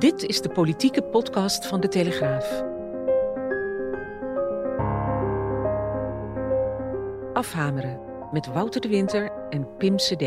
Dit is de politieke podcast van de Telegraaf. Afhameren met Wouter de Winter en Pim CD.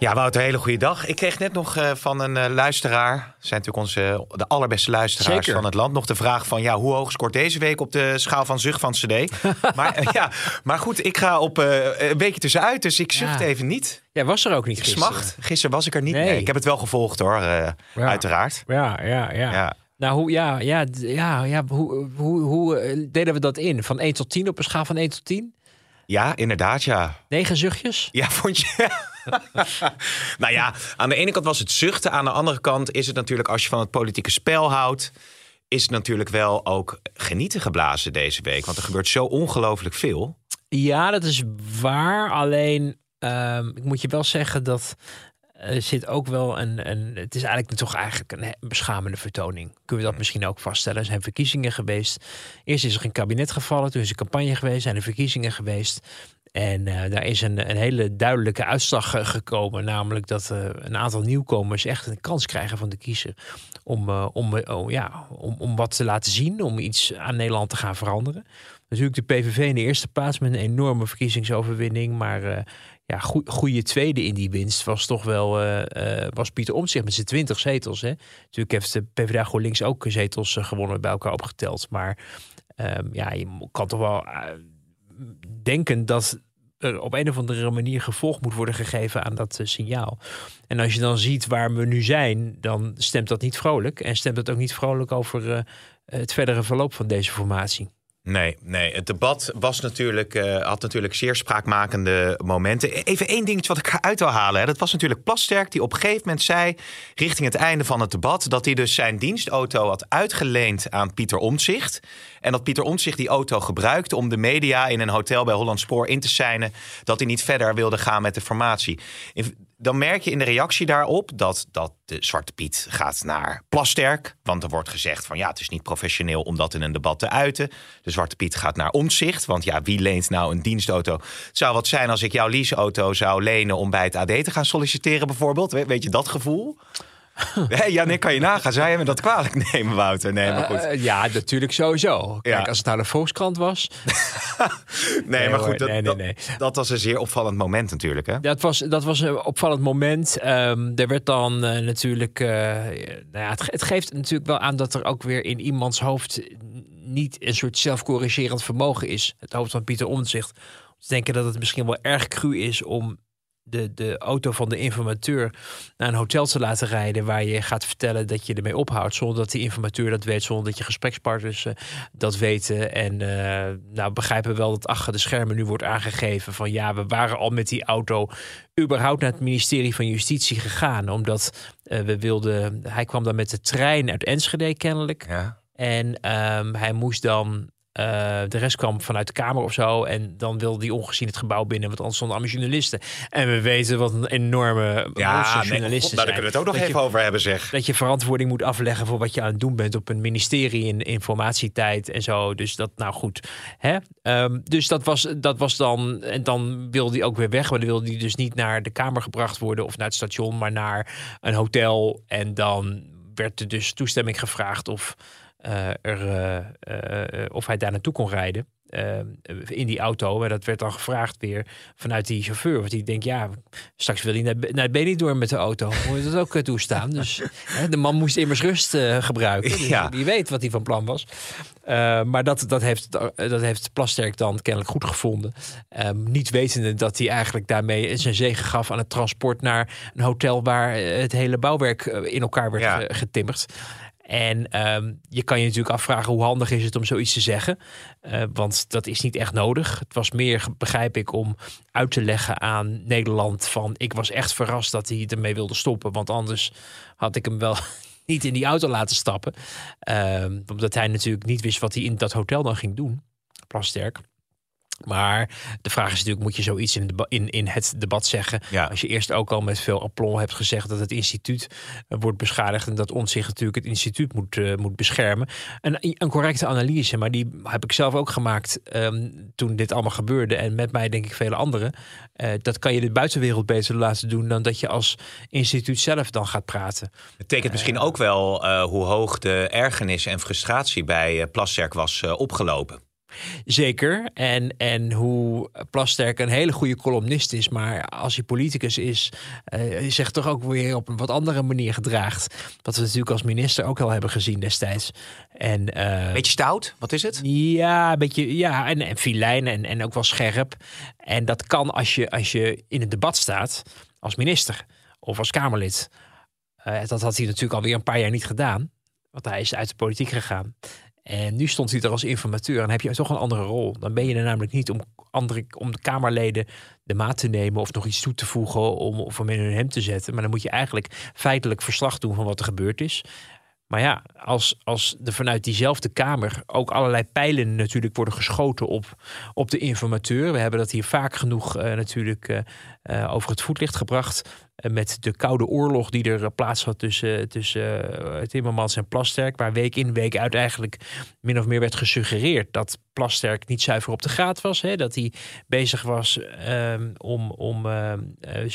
Ja, Wouter, hele goede dag. Ik kreeg net nog uh, van een uh, luisteraar, zijn natuurlijk onze de allerbeste luisteraars Zeker. van het land, nog de vraag van ja, hoe hoog scoort deze week op de schaal van zucht van CD? maar, uh, ja, maar goed, ik ga op een weekje tussenuit, dus ik zucht Ja. even niet. Jij was er ook niet gisteren. Smacht. Gisteren was ik er niet. Nee. Nee. ik heb het wel gevolgd hoor, Ja. uiteraard. Ja, ja, ja. Ja. Nou, hoe, ja, ja, ja, ja, hoe, hoe, hoe eh, deden we dat in? Van 1 tot 10 op een schaal van 1 tot 10? ja, inderdaad, ja. Negen zuchtjes? Ja, vond je? nou ja, aan de ene kant was het zuchten. Aan de andere kant is het natuurlijk, als je van het politieke spel houdt, is het natuurlijk wel ook genieten geblazen deze week. Want er gebeurt zo ongelooflijk veel. Ja, dat is waar. Alleen, ehm, ik moet je wel zeggen dat er zit ook wel een, een... Het is eigenlijk toch eigenlijk een beschamende vertoning. Kunnen we dat misschien ook vaststellen? Er zijn verkiezingen geweest. Eerst is er een kabinet gevallen. Toen is er campagne geweest. Zijn er verkiezingen geweest. En eh, daar is een, een hele duidelijke uitslag eh, gekomen. Namelijk dat eh, een aantal nieuwkomers echt een kans krijgen van de kiezer. Om, om, oh, ja, om, om wat te laten zien. Om iets aan Nederland te gaan veranderen. Natuurlijk de PVV in de eerste plaats met een enorme verkiezingsoverwinning. Maar ja, goe- goede tweede in die winst was toch wel was Pieter Omtzigt met zijn 20 zetels. Hè. Natuurlijk heeft de PvdA GroenLinks ook zetels gewonnen bij elkaar opgeteld. Maar ehm, ja, je kan toch wel denken dat er op een of andere manier gevolg moet worden gegeven aan dat eh, signaal. En als je dan ziet waar we nu zijn, dan stemt dat niet vrolijk. En stemt dat ook niet vrolijk over eh, het verdere verloop van deze formatie. Nee, nee. Het debat was natuurlijk, eh, had natuurlijk zeer spraakmakende momenten. Even één dingetje wat ik eruit wil halen. Hè. Dat was natuurlijk Plasterk die op een gegeven moment zei... richting het einde van het debat... dat hij dus zijn dienstauto had uitgeleend aan Pieter Omtzigt. En dat Pieter Omtzigt die auto gebruikte... om de media in een hotel bij Holland Spoor in te seinen... dat hij niet verder wilde gaan met de formatie. In- dan merk je in de reactie daarop dat, dat de Zwarte Piet gaat naar Plasterk. Want er wordt gezegd van ja, het is niet professioneel om dat in een debat te uiten. De Zwarte Piet gaat naar Omzicht. Want ja, wie leent nou een dienstauto? Het zou wat zijn als ik jouw leaseauto zou lenen om bij het AD te gaan solliciteren bijvoorbeeld. We- Weet je dat gevoel? Hé, ja, nee, kan je nagaan. Zou je me dat kwalijk nemen, Wouter? Nee, maar goed. Eh, ja, natuurlijk sowieso. Kijk, Ja. als het nou de Volkskrant was. Nee, maar goed, dat, nee, nee, dat- nee. dat was een zeer opvallend moment natuurlijk. Hè? Dat was, dat was een opvallend moment. Ehm, er werd dan eh, natuurlijk. eh, nou ja, het, het geeft natuurlijk wel aan dat er ook weer in iemands hoofd niet een soort zelfcorrigerend vermogen is. Het hoofd van Pieter Omtzigt. Om te denken dat het misschien wel erg cru is om de, de auto van de informateur naar een hotel te laten rijden waar je gaat vertellen dat je ermee ophoudt zonder dat die informateur dat weet, zonder dat je gesprekspartners eh, dat weten. En eh, nou begrijpen we wel dat achter de schermen nu wordt aangegeven van ja, we waren al met die auto überhaupt naar het ministerie van Justitie gegaan, omdat eh, we wilden, hij kwam dan met de trein uit Enschede kennelijk. Ja. En ehm, hij moest dan. Eh, de rest kwam vanuit de kamer of zo. En dan wilde hij ongezien het gebouw binnen. Want anders stonden allemaal journalisten. En we weten wat een enorme Ja, nee, journalisten God, nou, daar kunnen we het ook nog Dat je- even over hebben, zeg. dat je verantwoording moet afleggen voor wat je aan het doen bent op een ministerie in informatietijd en zo. Dus dat, nou goed. Hè? Ehm, dus dat was, dat was dan. En dan wilde hij ook weer weg. Maar dan wilde hij dus niet naar de kamer gebracht worden of naar het station, maar naar een hotel. En dan werd er dus toestemming gevraagd of, er, eh, eh, of hij daar naartoe kon rijden. eh, in die auto. En dat werd dan gevraagd weer vanuit die chauffeur. Want die denkt, ja, straks wil hij naar, naar Benidorm met de auto. Moet je dat ook eh, toestaan? Dus hè, de man moest immers rust eh, gebruiken. Dus Ja. Die weet wat hij van plan was. Eh, maar dat, dat, heeft, dat heeft Plasterk dan kennelijk goed gevonden. Ehm, niet wetende dat hij eigenlijk daarmee zijn zegen gaf aan het transport naar een hotel waar eh, het hele bouwwerk eh, in elkaar werd Ja. ge- getimmerd. En ehm, je kan je natuurlijk afvragen hoe handig is het om zoiets te zeggen. Uh, want dat is niet echt nodig. Het was meer, begrijp ik, om uit te leggen aan Nederland van ik was echt verrast dat hij ermee wilde stoppen. Want anders had ik hem wel niet in die auto laten stappen. Um, omdat hij natuurlijk niet wist wat hij in dat hotel dan ging doen. Plasterk. Maar de vraag is natuurlijk, moet je zoiets in, in, in het debat zeggen? Ja. Als je eerst ook al met veel aplomb hebt gezegd dat het instituut uh, wordt beschadigd en dat ons zich natuurlijk het instituut moet, uh, moet beschermen. Een, een correcte analyse, maar die heb ik zelf ook gemaakt um, toen dit allemaal gebeurde. En met mij denk ik vele anderen. Uh, dat kan je de buitenwereld beter laten doen dan dat je als instituut zelf dan gaat praten. Het tekent misschien ook wel hoe hoog de ergernis en frustratie bij Plasterk was opgelopen. Zeker. En, en hoe Plasterk een hele goede columnist is, maar als hij politicus is, uh, zich toch ook weer op een wat andere manier gedraagt. Wat we natuurlijk als minister ook al hebben gezien destijds. En, uh, beetje stout, wat is het? Ja, een beetje, ja, en, en filijn en, en ook wel scherp. En dat kan als je, als je in het debat staat als minister of als Kamerlid. Uh, dat had hij natuurlijk alweer een paar jaar niet gedaan. Want hij is uit de politiek gegaan. En nu stond hij er als informateur en heb je toch een andere rol. Dan ben je er namelijk niet om, andere, om de Kamerleden de maat te nemen of nog iets toe te voegen om, of om in hun hem te zetten. Maar dan moet je eigenlijk feitelijk verslag doen van wat er gebeurd is. Maar ja, als, als er vanuit diezelfde Kamer ook allerlei pijlen natuurlijk worden geschoten op, op de informateur. We hebben dat hier vaak genoeg uh, natuurlijk uh, uh, over het voetlicht gebracht. Met de koude oorlog die er plaats had tussen, tussen Timmermans en Plasterk. Waar week in week uit eigenlijk min of meer werd gesuggereerd dat Plasterk niet zuiver op de graad was. Hè? Dat hij bezig was um, om, om uh,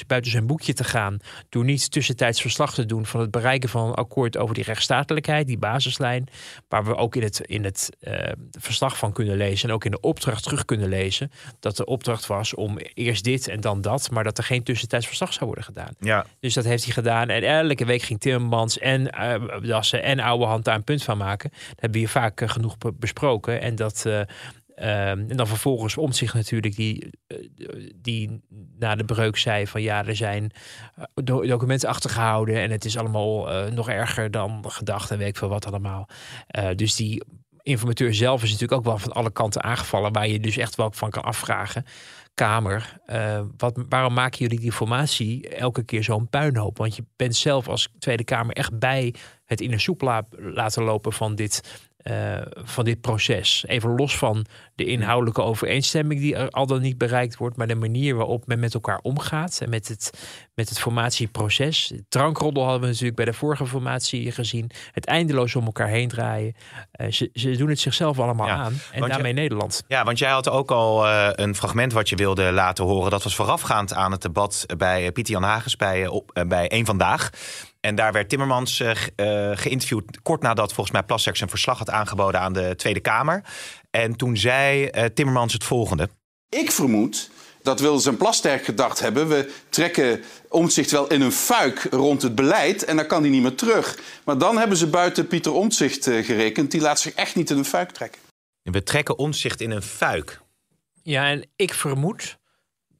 buiten zijn boekje te gaan. Door niet tussentijds verslag te doen van het bereiken van een akkoord over die rechtsstatelijkheid, die basislijn. Waar we ook in het, in het uh, verslag van kunnen lezen en ook in de opdracht terug kunnen lezen. Dat de opdracht was om eerst dit en dan dat, maar dat er geen tussentijds verslag zou worden gedaan. Ja. Dus dat heeft hij gedaan. En elke week ging Timmermans en uh, Dassen en Oude Hand daar een punt van maken. Dat hebben we hier vaak genoeg besproken. En dat en dan vervolgens om zich natuurlijk die, die na de breuk zei van ja, er zijn documenten achtergehouden en het is allemaal uh, nog erger dan gedacht en weet ik veel wat allemaal. Dus die informateur zelf is natuurlijk ook wel van alle kanten aangevallen, waar je dus echt wel van kan afvragen. Kamer, wat, waarom maken jullie die informatie elke keer zo'n puinhoop? Want je bent zelf als Tweede Kamer echt bij het in de soep la laten lopen van dit uh, van dit proces. Even los van de inhoudelijke overeenstemming die er al dan niet bereikt wordt, maar de manier waarop men met elkaar omgaat en met het, met het formatieproces. Drankroddel hadden we natuurlijk bij de vorige formatie gezien. Het eindeloos om elkaar heen draaien. Uh, ze, ze, doen het zichzelf allemaal ja, aan en daarmee je, Nederland. Ja, want jij had ook al uh, een fragment wat je wilde laten horen. Dat was voorafgaand aan het debat bij Pieter Jan Hagens bij, op, bij Eén Vandaag. En daar werd Timmermans uh, geïnterviewd kort nadat volgens mij Plasterk zijn verslag had aangeboden aan de Tweede Kamer. En toen zei uh, Timmermans het volgende. Ik vermoed dat Wilders en Plasterk gedacht hebben... we trekken Omtzigt wel in een fuik rond het beleid en dan kan hij niet meer terug. Maar dan hebben ze buiten Pieter Omtzigt gerekend. Die laat zich echt niet in een fuik trekken. We trekken Omtzigt in een fuik. Ja, en ik vermoed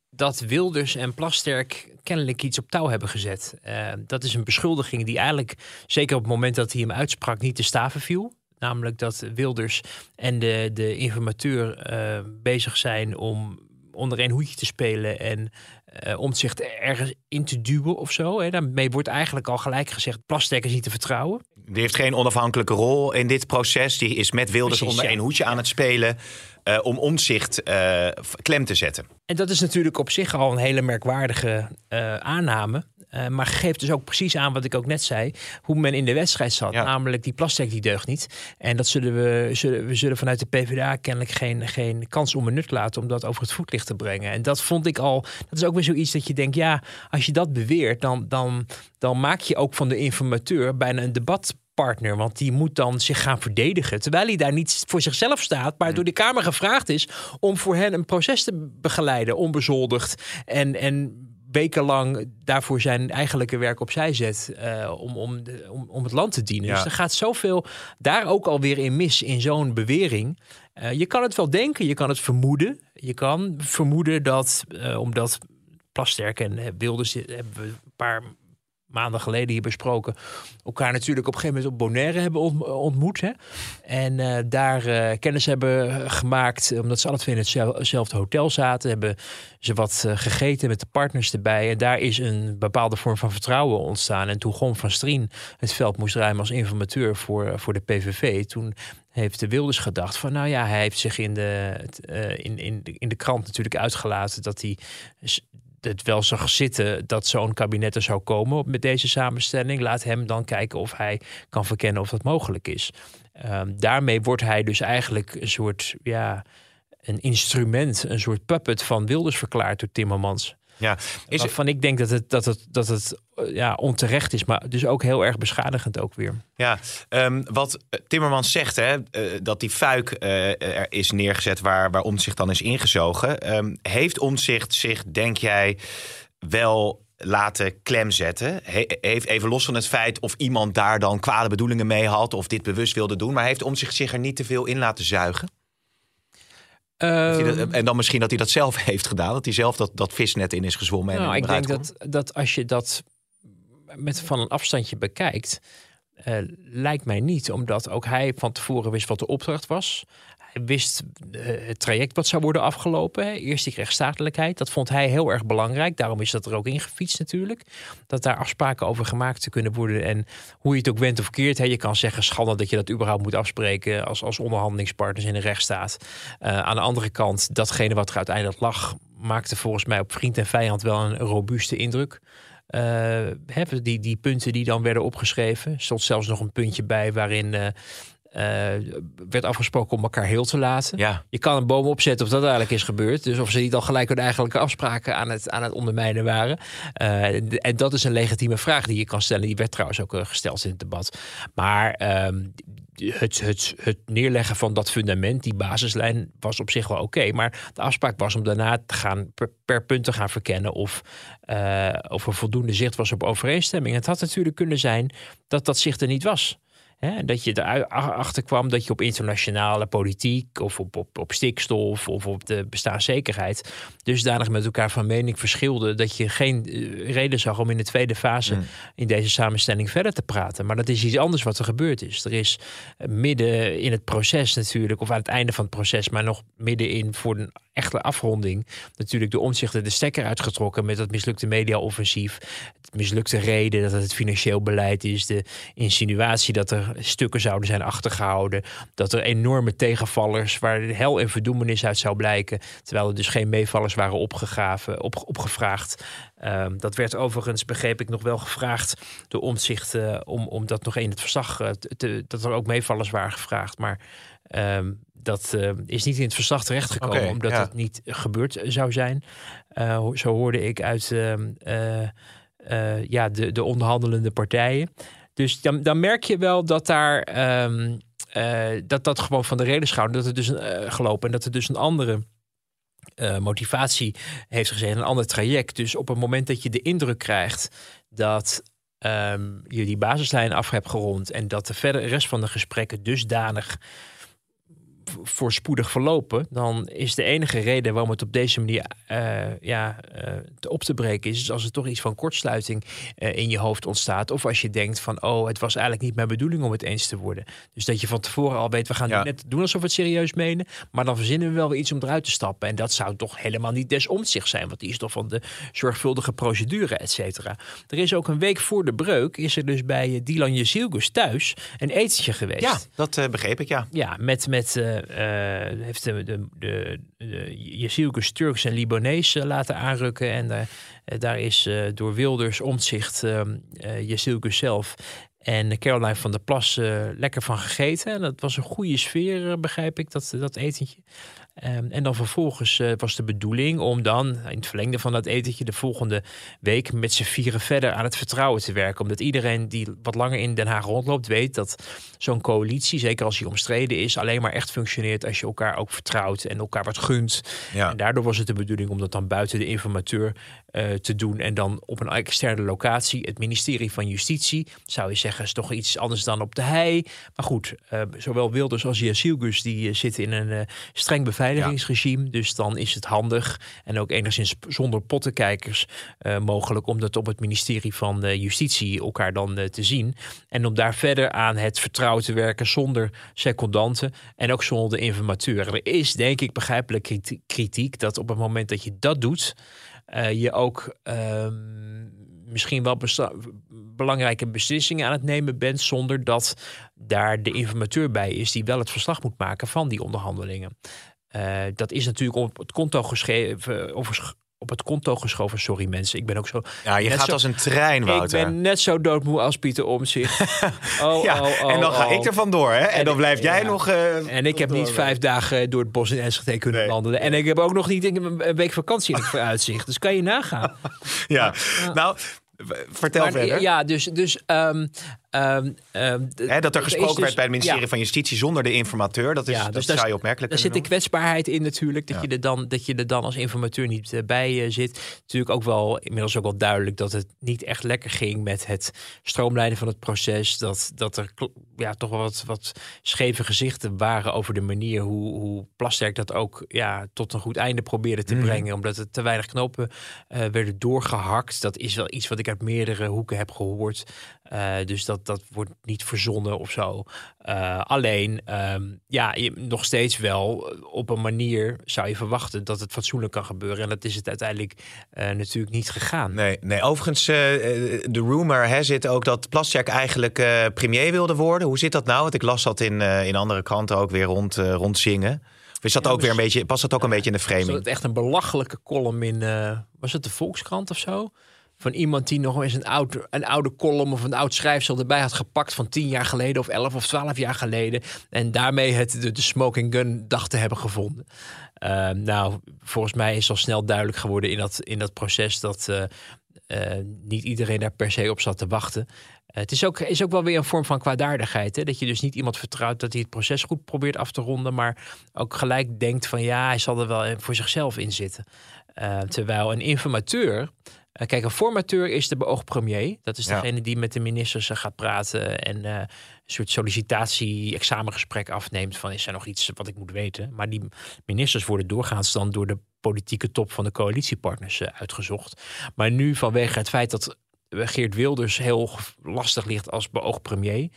dat Wilders en Plasterk kennelijk iets op touw hebben gezet. Uh, dat is een beschuldiging die eigenlijk, zeker op het moment dat hij hem uitsprak, niet te staven viel. Namelijk dat Wilders en de, de informateur uh, bezig zijn om onder een hoedje te spelen en uh, om zich ergens in te duwen of zo. Hè. Daarmee wordt eigenlijk al gelijk gezegd: Plasterk is niet te vertrouwen. Die heeft geen onafhankelijke rol in dit proces. Die is met Wilders Precies, onder ja. een hoedje aan het spelen. Uh, om omzicht uh, klem te zetten. En dat is natuurlijk op zich al een hele merkwaardige uh, aanname. maar geeft dus ook precies aan wat ik ook net zei. Hoe men in de wedstrijd zat. Ja. Namelijk die plastic die deugt niet. En dat zullen we, zullen, we zullen vanuit de PvdA kennelijk geen, geen kans om nut laten. Om dat over het voetlicht te brengen. En dat vond ik al. Dat is ook weer zoiets dat je denkt. Ja, als je dat beweert. Dan, dan, dan maak je ook van de informateur bijna een debat partner. Want die moet dan zich gaan verdedigen. Terwijl hij daar niet voor zichzelf staat, maar door de Kamer gevraagd is om voor hen een proces te begeleiden, onbezoldigd. En, en wekenlang daarvoor zijn eigenlijke werk opzij zet uh, om, om, de, om, om het land te dienen. Ja. Dus er gaat zoveel daar ook alweer in mis in zo'n bewering. Uh, je kan het wel denken, je kan het vermoeden. Je kan vermoeden dat, uh, omdat Plasterk en Wilders hebben we een paar maanden geleden hier besproken, elkaar natuurlijk op een gegeven moment op Bonaire hebben ontmoet. Hè? En uh, daar uh, kennis hebben gemaakt, omdat ze alle twee in hetzelfde hotel zaten. Hebben ze wat gegeten met de partners erbij. En daar is een bepaalde vorm van vertrouwen ontstaan. En toen Gon van Strien het veld moest ruimen als informateur voor, voor de PVV, toen heeft de Wilders gedacht van, nou ja, hij heeft zich in de, in, in, in de krant natuurlijk uitgelaten dat hij het wel zag zitten dat zo'n kabinet er zou komen met deze samenstelling. Laat hem dan kijken of hij kan verkennen of dat mogelijk is. Um, daarmee wordt hij dus eigenlijk een soort, ja, een instrument, een soort puppet van Wilders verklaard door Timmermans. Ja, is waarvan ik denk dat het, dat het, dat het eh, ja, onterecht is, maar dus ook heel erg beschadigend ook weer. Ja, um, wat Timmermans zegt, hè, uh, dat die fuik uh, er is neergezet waar, waar Omtzigt dan is ingezogen. Um, heeft Omtzigt zich, denk jij, wel laten klemzetten. He, heeft even los van het feit of iemand daar dan kwade bedoelingen mee had of dit bewust wilde doen, maar heeft Omtzigt zich er niet te veel in laten zuigen? Um, en dan misschien dat hij dat zelf heeft gedaan. Dat hij zelf dat, dat visnet in is gezwommen. Nou, en ik denk dat, dat als je dat met van een afstandje bekijkt, uh, lijkt mij niet. Omdat ook hij van tevoren wist wat de opdracht was. Wist uh, het traject wat zou worden afgelopen. Eerst die rechtsstatelijkheid. Dat vond hij heel erg belangrijk. Daarom is dat er ook ingefietst natuurlijk. Dat daar afspraken over gemaakt te kunnen worden. En hoe je het ook went of keert. Je kan zeggen schande dat je dat überhaupt moet afspreken. Als, als onderhandelingspartners in een rechtsstaat. Uh, aan de andere kant, datgene wat er uiteindelijk lag. Maakte volgens mij op vriend en vijand wel een robuuste indruk. Uh, die, die punten die dan werden opgeschreven. stond zelfs nog een puntje bij waarin werd afgesproken om elkaar heel te laten. Ja. Je kan een boom opzetten of dat eigenlijk is gebeurd. Dus of ze niet al gelijk hun eigenlijke afspraken aan het, aan het ondermijnen waren. en dat is een legitieme vraag die je kan stellen. Die werd trouwens ook gesteld in het debat. Maar ehm, het, het, het neerleggen van dat fundament, die basislijn, was op zich wel oké. Maar de afspraak was om daarna te gaan per, per punt te gaan verkennen of, uh, of er voldoende zicht was op overeenstemming. Het had natuurlijk kunnen zijn dat dat zicht er niet was. Hè, dat je erachter kwam dat je op internationale politiek of op, op, op stikstof of op de bestaanszekerheid dusdanig met elkaar van mening verschilde dat je geen reden zag om in de tweede fase mm. in deze samenstelling verder te praten. Maar dat is iets anders wat er gebeurd is. Er is midden in het proces natuurlijk, of aan het einde van het proces, maar nog middenin voor een echte afronding, natuurlijk de omzichten de stekker uitgetrokken met dat mislukte mediaoffensief, het mislukte reden dat het het financieel beleid is, de insinuatie dat er stukken zouden zijn achtergehouden. Dat er enorme tegenvallers waar hel en verdoemenis uit zou blijken. Terwijl er dus geen meevallers waren opgegraven, op, opgevraagd. Um, dat werd overigens, begreep ik, nog wel gevraagd door omzicht uh, om, om dat nog in het verslag te, dat er ook meevallers waren gevraagd. Maar um, dat uh, is niet in het verslag terechtgekomen, okay, omdat ja. het niet gebeurd zou zijn. zo hoorde ik uit ehm, ja, de, de onderhandelende partijen. Dus dan, dan merk je wel dat daar um, uh, dat dat gewoon van de reden schouder, dat het dus gelopen en dat het dus een andere motivatie heeft gezeten, een ander traject. Dus op het moment dat je de indruk krijgt dat um, je die basislijn af hebt gerond en dat de verder rest van de gesprekken dusdanig voorspoedig verlopen, dan is de enige reden waarom het op deze manier uh, ja, uh, te op te breken is, is als er toch iets van kortsluiting uh, in je hoofd ontstaat. Of als je denkt van, oh, het was eigenlijk niet mijn bedoeling om het eens te worden. Dus dat je van tevoren al weet, we gaan ja. net doen alsof we het serieus menen, maar dan verzinnen we wel weer iets om eruit te stappen. En dat zou toch helemaal niet des omzicht zijn, want die is toch van de zorgvuldige procedure, et cetera. Er is ook een week voor de breuk, is er dus bij Dylan Jezielgus thuis een etentje geweest. Ja, dat begreep ik, ja. Ja, met, met heeft de, de, de, de Jezielkus Turks en Libanees laten aanrukken. En daar, daar is door Wilders omzicht uh, Jezielkus zelf en Caroline van der Plas lekker van gegeten. En dat was een goede sfeer, begrijp ik, dat, dat etentje. Um, en dan vervolgens uh, was de bedoeling om dan in het verlengde van dat etentje de volgende week met z'n vieren verder aan het vertrouwen te werken. Omdat iedereen die wat langer in Den Haag rondloopt weet dat zo'n coalitie, zeker als die omstreden is, alleen maar echt functioneert als je elkaar ook vertrouwt en elkaar wat gunt. Ja. En daardoor was het de bedoeling om dat dan buiten de informateur uh, te doen en dan op een externe locatie. Het ministerie van Justitie zou je zeggen is toch iets anders dan op de hei. Maar goed, uh, zowel Wilders als Jasielgus die zitten in een streng beveiligingsregime. Dus dan is het handig en ook enigszins zonder pottenkijkers mogelijk om dat op het ministerie van Justitie elkaar dan te zien. En om daar verder aan het vertrouwen te werken zonder secondanten en ook zonder de informateur. Er is denk ik begrijpelijk kritiek dat op het moment dat je dat doet, je ook ehm, misschien wel belangrijke beslissingen aan het nemen bent zonder dat daar de informateur bij is die wel het verslag moet maken van die onderhandelingen. Uh, dat is natuurlijk op het konto geschreven, of op het konto geschoven. Sorry mensen, ik ben ook zo. Ja, je gaat als een trein, Wouter. Ik ben net zo doodmoe als Pieter Omtzigt. Oh, ja, oh, oh, en dan ga ik er vandoor, hè? En, dan blijf jij nog. Uh, en ik heb niet vijf dagen door het bos in Enschede kunnen nee. wandelen. En ik heb ook nog niet een week vakantie in het vooruitzicht. Dus kan je nagaan. ja, nou. Vertel verder. Ja, dus, dus um, Um, dat er gesproken werd dus- bij het ministerie van Justitie zonder de informateur. Dat is, ja, dus dat opmerkelijk Daar zit de kwetsbaarheid in natuurlijk. Dat, je er dan, dat je er dan als informateur niet uh, bij uh, zit. Natuurlijk ook wel inmiddels ook wel duidelijk dat het niet echt lekker ging met het stroomlijnen van het proces. Dat, dat er ja, toch wel wat, wat scheve gezichten waren over de manier hoe, hoe Plasterk dat ook ja, tot een goed einde probeerde te mhm. brengen. Omdat er te weinig knopen uh, werden doorgehakt. Dat is wel iets wat ik uit meerdere hoeken heb gehoord. Dus dat, dat wordt niet verzonnen of zo. Uh, alleen, um, ja, je, nog steeds wel eh, op een manier zou je verwachten dat het fatsoenlijk kan gebeuren. En dat is het uiteindelijk uh, natuurlijk niet gegaan. Nee, nee overigens, de rumor hè, zit ook dat Plasjak eigenlijk premier wilde worden. Hoe zit dat nou? Want ik las dat in, in andere kranten ook weer rond, rond zingen. Of is dat ook weer een beetje, past dat ook een beetje in de framing? Was het echt een belachelijke column in, was het de Volkskrant of zo? Van iemand die nog eens een, oud, een oude column of een oud schrijfsel erbij had gepakt van tien jaar geleden of elf of twaalf jaar geleden. En daarmee het, de, smoking gun dacht te hebben gevonden. Uh, nou, volgens mij is al snel duidelijk geworden in dat, in dat proces dat uh, uh, niet iedereen daar per se op zat te wachten. het is ook, is ook wel weer een vorm van kwaadaardigheid. Hè? Dat je dus niet iemand vertrouwt dat hij het proces goed probeert af te ronden, maar ook gelijk denkt van ja, hij zal er wel voor zichzelf in zitten. terwijl een informateur kijk, een formateur is de beoogd premier. Dat is degene die met de ministers gaat praten en uh, een soort sollicitatie-examengesprek afneemt van is er nog iets wat ik moet weten. Maar die ministers worden doorgaans dan door de politieke top van de coalitiepartners uitgezocht. Maar nu vanwege het feit dat Geert Wilders heel lastig ligt als beoogd premier,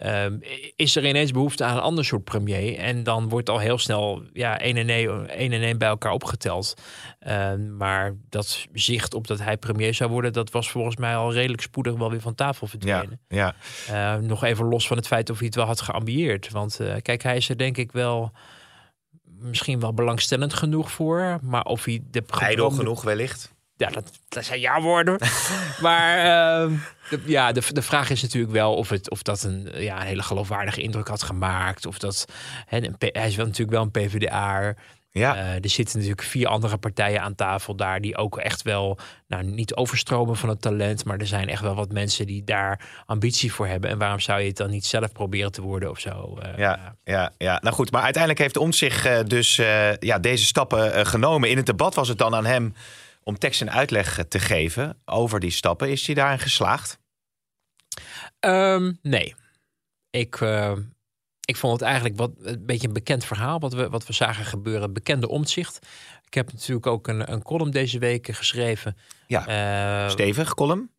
Ehm, is er ineens behoefte aan een ander soort premier. En dan wordt al heel snel ja, één en één, en één bij elkaar opgeteld. Ehm, maar dat zicht op dat hij premier zou worden, dat was volgens mij al redelijk spoedig wel weer van tafel verdwenen. Ja, ja. Ehm, nog even los van het feit of hij het wel had geambieerd. Want uh, kijk, hij is er denk ik wel misschien wel belangstellend genoeg voor. Maar of hij de. Ijdel genoeg wellicht ja, dat, dat zijn jouw woorden. maar uh, de, ja, de, de vraag is natuurlijk wel of, het, of dat een, ja, een hele geloofwaardige indruk had gemaakt. Of dat, hè, hij is wel natuurlijk wel een PvdA. Ja. Uh, er zitten natuurlijk vier andere partijen aan tafel daar die ook echt wel, nou niet overstromen van het talent, maar er zijn echt wel wat mensen die daar ambitie voor hebben. En waarom zou je het dan niet zelf proberen te worden of zo? Uh, ja, ja, ja, nou goed, maar uiteindelijk heeft Om zich uh, dus ja, deze stappen genomen. In het debat was het dan aan hem om tekst en uitleg te geven over die stappen. Is hij daarin geslaagd? Um, nee. Ik, uh, ik vond het eigenlijk wat, een beetje een bekend verhaal wat we, wat we zagen gebeuren. Bekende omzicht. Ik heb natuurlijk ook een, een column deze week geschreven. Ja, uh, stevig column.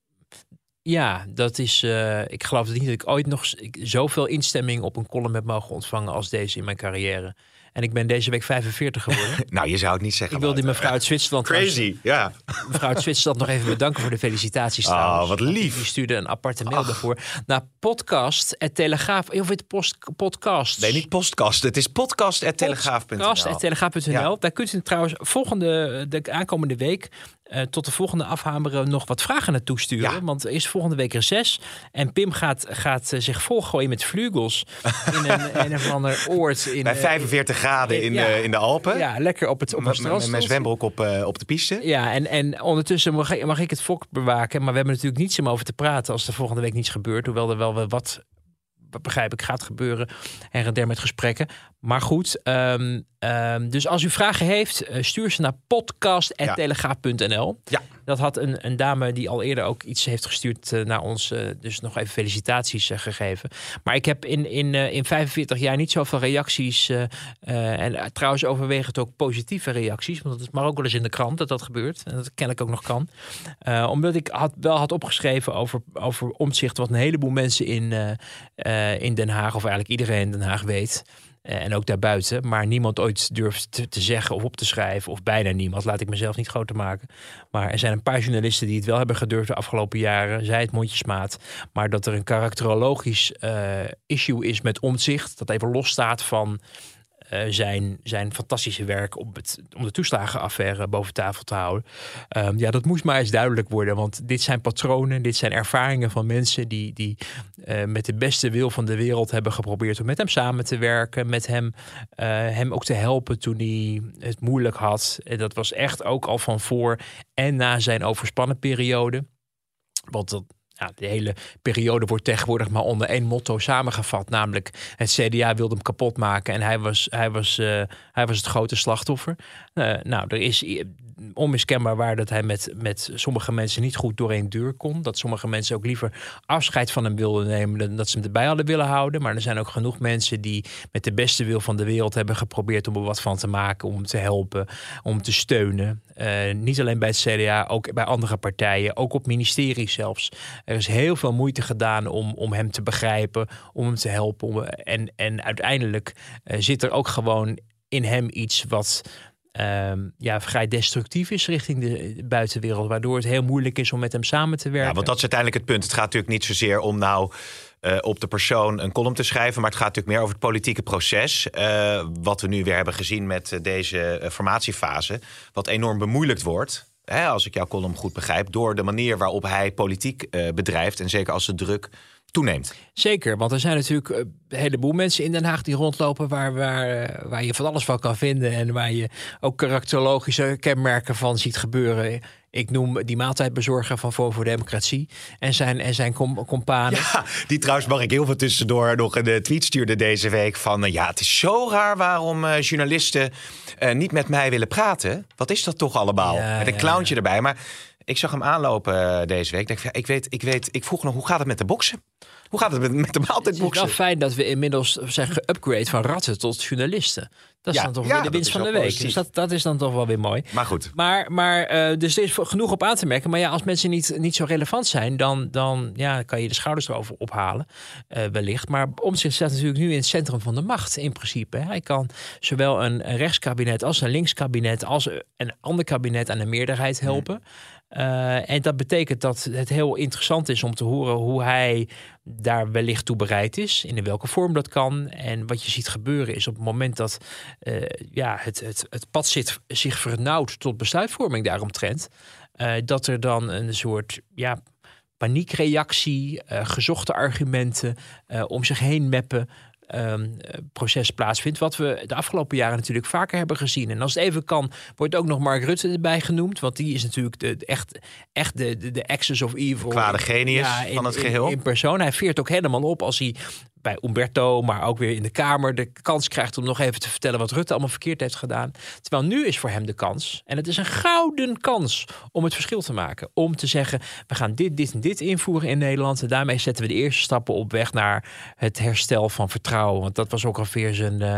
Ja, dat is. Uh, ik geloof niet dat ik ooit nog zoveel instemming op een column heb mogen ontvangen als deze in mijn carrière. En ik ben deze week 45 geworden. nou, je zou het niet zeggen. Ik wil die mevrouw uit Zwitserland. Crazy, ja. Mevrouw uit Zwitserland nog even bedanken voor de felicitaties. Oh, wat lief. Die stuurde een aparte mail daarvoor. Naar podcast, het telegraaf. Of het post, podcast. Nee, niet podcast. Het is podcast, telegraaf.nl. Podcast, telegraaf.nl. Daar kunt u trouwens volgende, de aankomende week uh, tot de volgende afhameren nog wat vragen naartoe sturen. Ja. Want er is volgende week reces. En Pim gaat, gaat uh, zich volgooien met vlugels in een, een of ander oord. In, Bij 45 graden in, ja. de, in de Alpen. Ja, lekker op het, op het strand. Met mijn zwembroek op, uh, op de piste. Ja, en, en ondertussen mag ik, mag ik het volk bewaken. Maar we hebben natuurlijk niets om over te praten als er volgende week niets gebeurt. Hoewel er wel wat begrijp ik, gaat gebeuren. En der met gesprekken. Maar goed, ehm, ehm, dus als u vragen heeft, eh, stuur ze naar podcast.telegraaf.nl. Ja. Dat had een, een dame die al eerder ook iets heeft gestuurd eh, naar ons. eh, dus nog even felicitaties gegeven. Maar ik heb in, in, in 45 jaar niet zoveel reacties. en trouwens overwegend ook positieve reacties. Want dat is maar ook wel eens in de krant dat dat gebeurt. En dat kennelijk ook nog kan. Omdat ik had, wel had opgeschreven over, over omzicht. Wat een heleboel mensen in, in Den Haag, of eigenlijk iedereen in Den Haag weet. Eh, en ook daarbuiten. Maar niemand ooit durft te, zeggen of op te schrijven. Of bijna niemand. Laat ik mezelf niet groter maken. Maar er zijn een paar journalisten die het wel hebben gedurfd de afgelopen jaren. Zij het mondjesmaat. Maar dat er een karakterologisch eh, issue is met omzicht. Dat even losstaat van eh, zijn, zijn fantastische werk om, het, om de toeslagenaffaire boven tafel te houden. Ehm, ja, dat moest maar eens duidelijk worden. Want dit zijn patronen, dit zijn ervaringen van mensen die, die eh, met de beste wil van de wereld hebben geprobeerd om met hem samen te werken. Met hem, eh, hem ook te helpen toen hij het moeilijk had. En dat was echt ook al van voor en na zijn overspannen periode. Want dat, ja, de hele periode wordt tegenwoordig maar onder één motto samengevat. Namelijk het CDA wilde hem kapot maken en hij was, hij was, eh, hij was het grote slachtoffer. Eh, nou, er is onmiskenbaar waar dat hij met, met sommige mensen niet goed door één deur kon. Dat sommige mensen ook liever afscheid van hem wilden nemen dan dat ze hem erbij hadden willen houden. Maar er zijn ook genoeg mensen die met de beste wil van de wereld hebben geprobeerd om er wat van te maken, om te helpen, om te steunen. Eh, niet alleen bij het CDA, ook bij andere partijen, ook op ministeries zelfs. Er is heel veel moeite gedaan om, om hem te begrijpen, om hem te helpen. Om, en, en uiteindelijk eh, zit er ook gewoon in hem iets wat ehm, ja, vrij destructief is richting de buitenwereld. Waardoor het heel moeilijk is om met hem samen te werken. Ja, want dat is uiteindelijk het punt. Het gaat natuurlijk niet zozeer om nou eh, op de persoon een column te schrijven, maar het gaat natuurlijk meer over het politieke proces. eh, wat we nu weer hebben gezien met deze formatiefase, wat enorm bemoeilijkt wordt. Als ik jouw column goed begrijp, door de manier waarop hij politiek eh, bedrijft. En zeker als de druk toeneemt. Zeker, want er zijn natuurlijk eh, een heleboel mensen in Den Haag die rondlopen waar, waar, eh, waar je van alles van kan vinden. En waar je ook karakterologische kenmerken van ziet gebeuren. Ik noem die maaltijdbezorger van Voor voor Democratie en zijn, en zijn com companen. Ja, die trouwens mag ik heel veel tussendoor nog een eh, tweet stuurde deze week van... ja, het is zo raar waarom journalisten niet met mij willen praten. Wat is dat toch allemaal? Ja, met een ja, clowntje erbij. Maar ik zag hem aanlopen eh, deze week. Ik, ja, ik, weet, ik, weet, ik vroeg nog, hoe gaat het met de boksen? Hoe gaat het met, met de Het is maaltijdboksen? wel fijn dat we inmiddels zijn geupgrade van ratten tot journalisten. Dat is Ja, dan toch ja, weer de winst van de week. positief. Dus dat, dat is dan toch wel weer mooi. Maar goed. Maar, maar eh, dus er is genoeg op aan te merken. Maar ja, als mensen niet, niet zo relevant zijn, dan, dan ja, kan je de schouders erover ophalen, eh, wellicht. Maar Omtzigt staat natuurlijk nu in het centrum van de macht, in principe. Hij kan zowel een, een rechtskabinet als een linkskabinet als een ander kabinet aan de meerderheid helpen. Eh, en dat betekent dat het heel interessant is om te horen hoe hij daar wellicht toe bereid is. In welke vorm dat kan. En wat je ziet gebeuren is op het moment dat eh, ja, het, het, het pad zit, zich vernauwt tot besluitvorming daaromtrent. eh dat er dan een soort ja, paniekreactie, gezochte argumenten om zich heen meppen. Ehm, eh, proces plaatsvindt. Wat we de afgelopen jaren natuurlijk vaker hebben gezien. En als het even kan, wordt ook nog Mark Rutte erbij genoemd. Want die is natuurlijk de, de- echt, echt de, de, de axis of evil. Kwade genius van het in- geheel. In, persoon. Hij veert ook helemaal op als hij bij Umberto, maar ook weer in de Kamer, de kans krijgt om nog even te vertellen wat Rutte allemaal verkeerd heeft gedaan. Terwijl nu is voor hem de kans, en het is een gouden kans om het verschil te maken. Om te zeggen, we gaan dit, dit en dit invoeren in Nederland. En daarmee zetten we de eerste stappen op weg naar het herstel van vertrouwen. Want dat was ook alweer zijn... eh,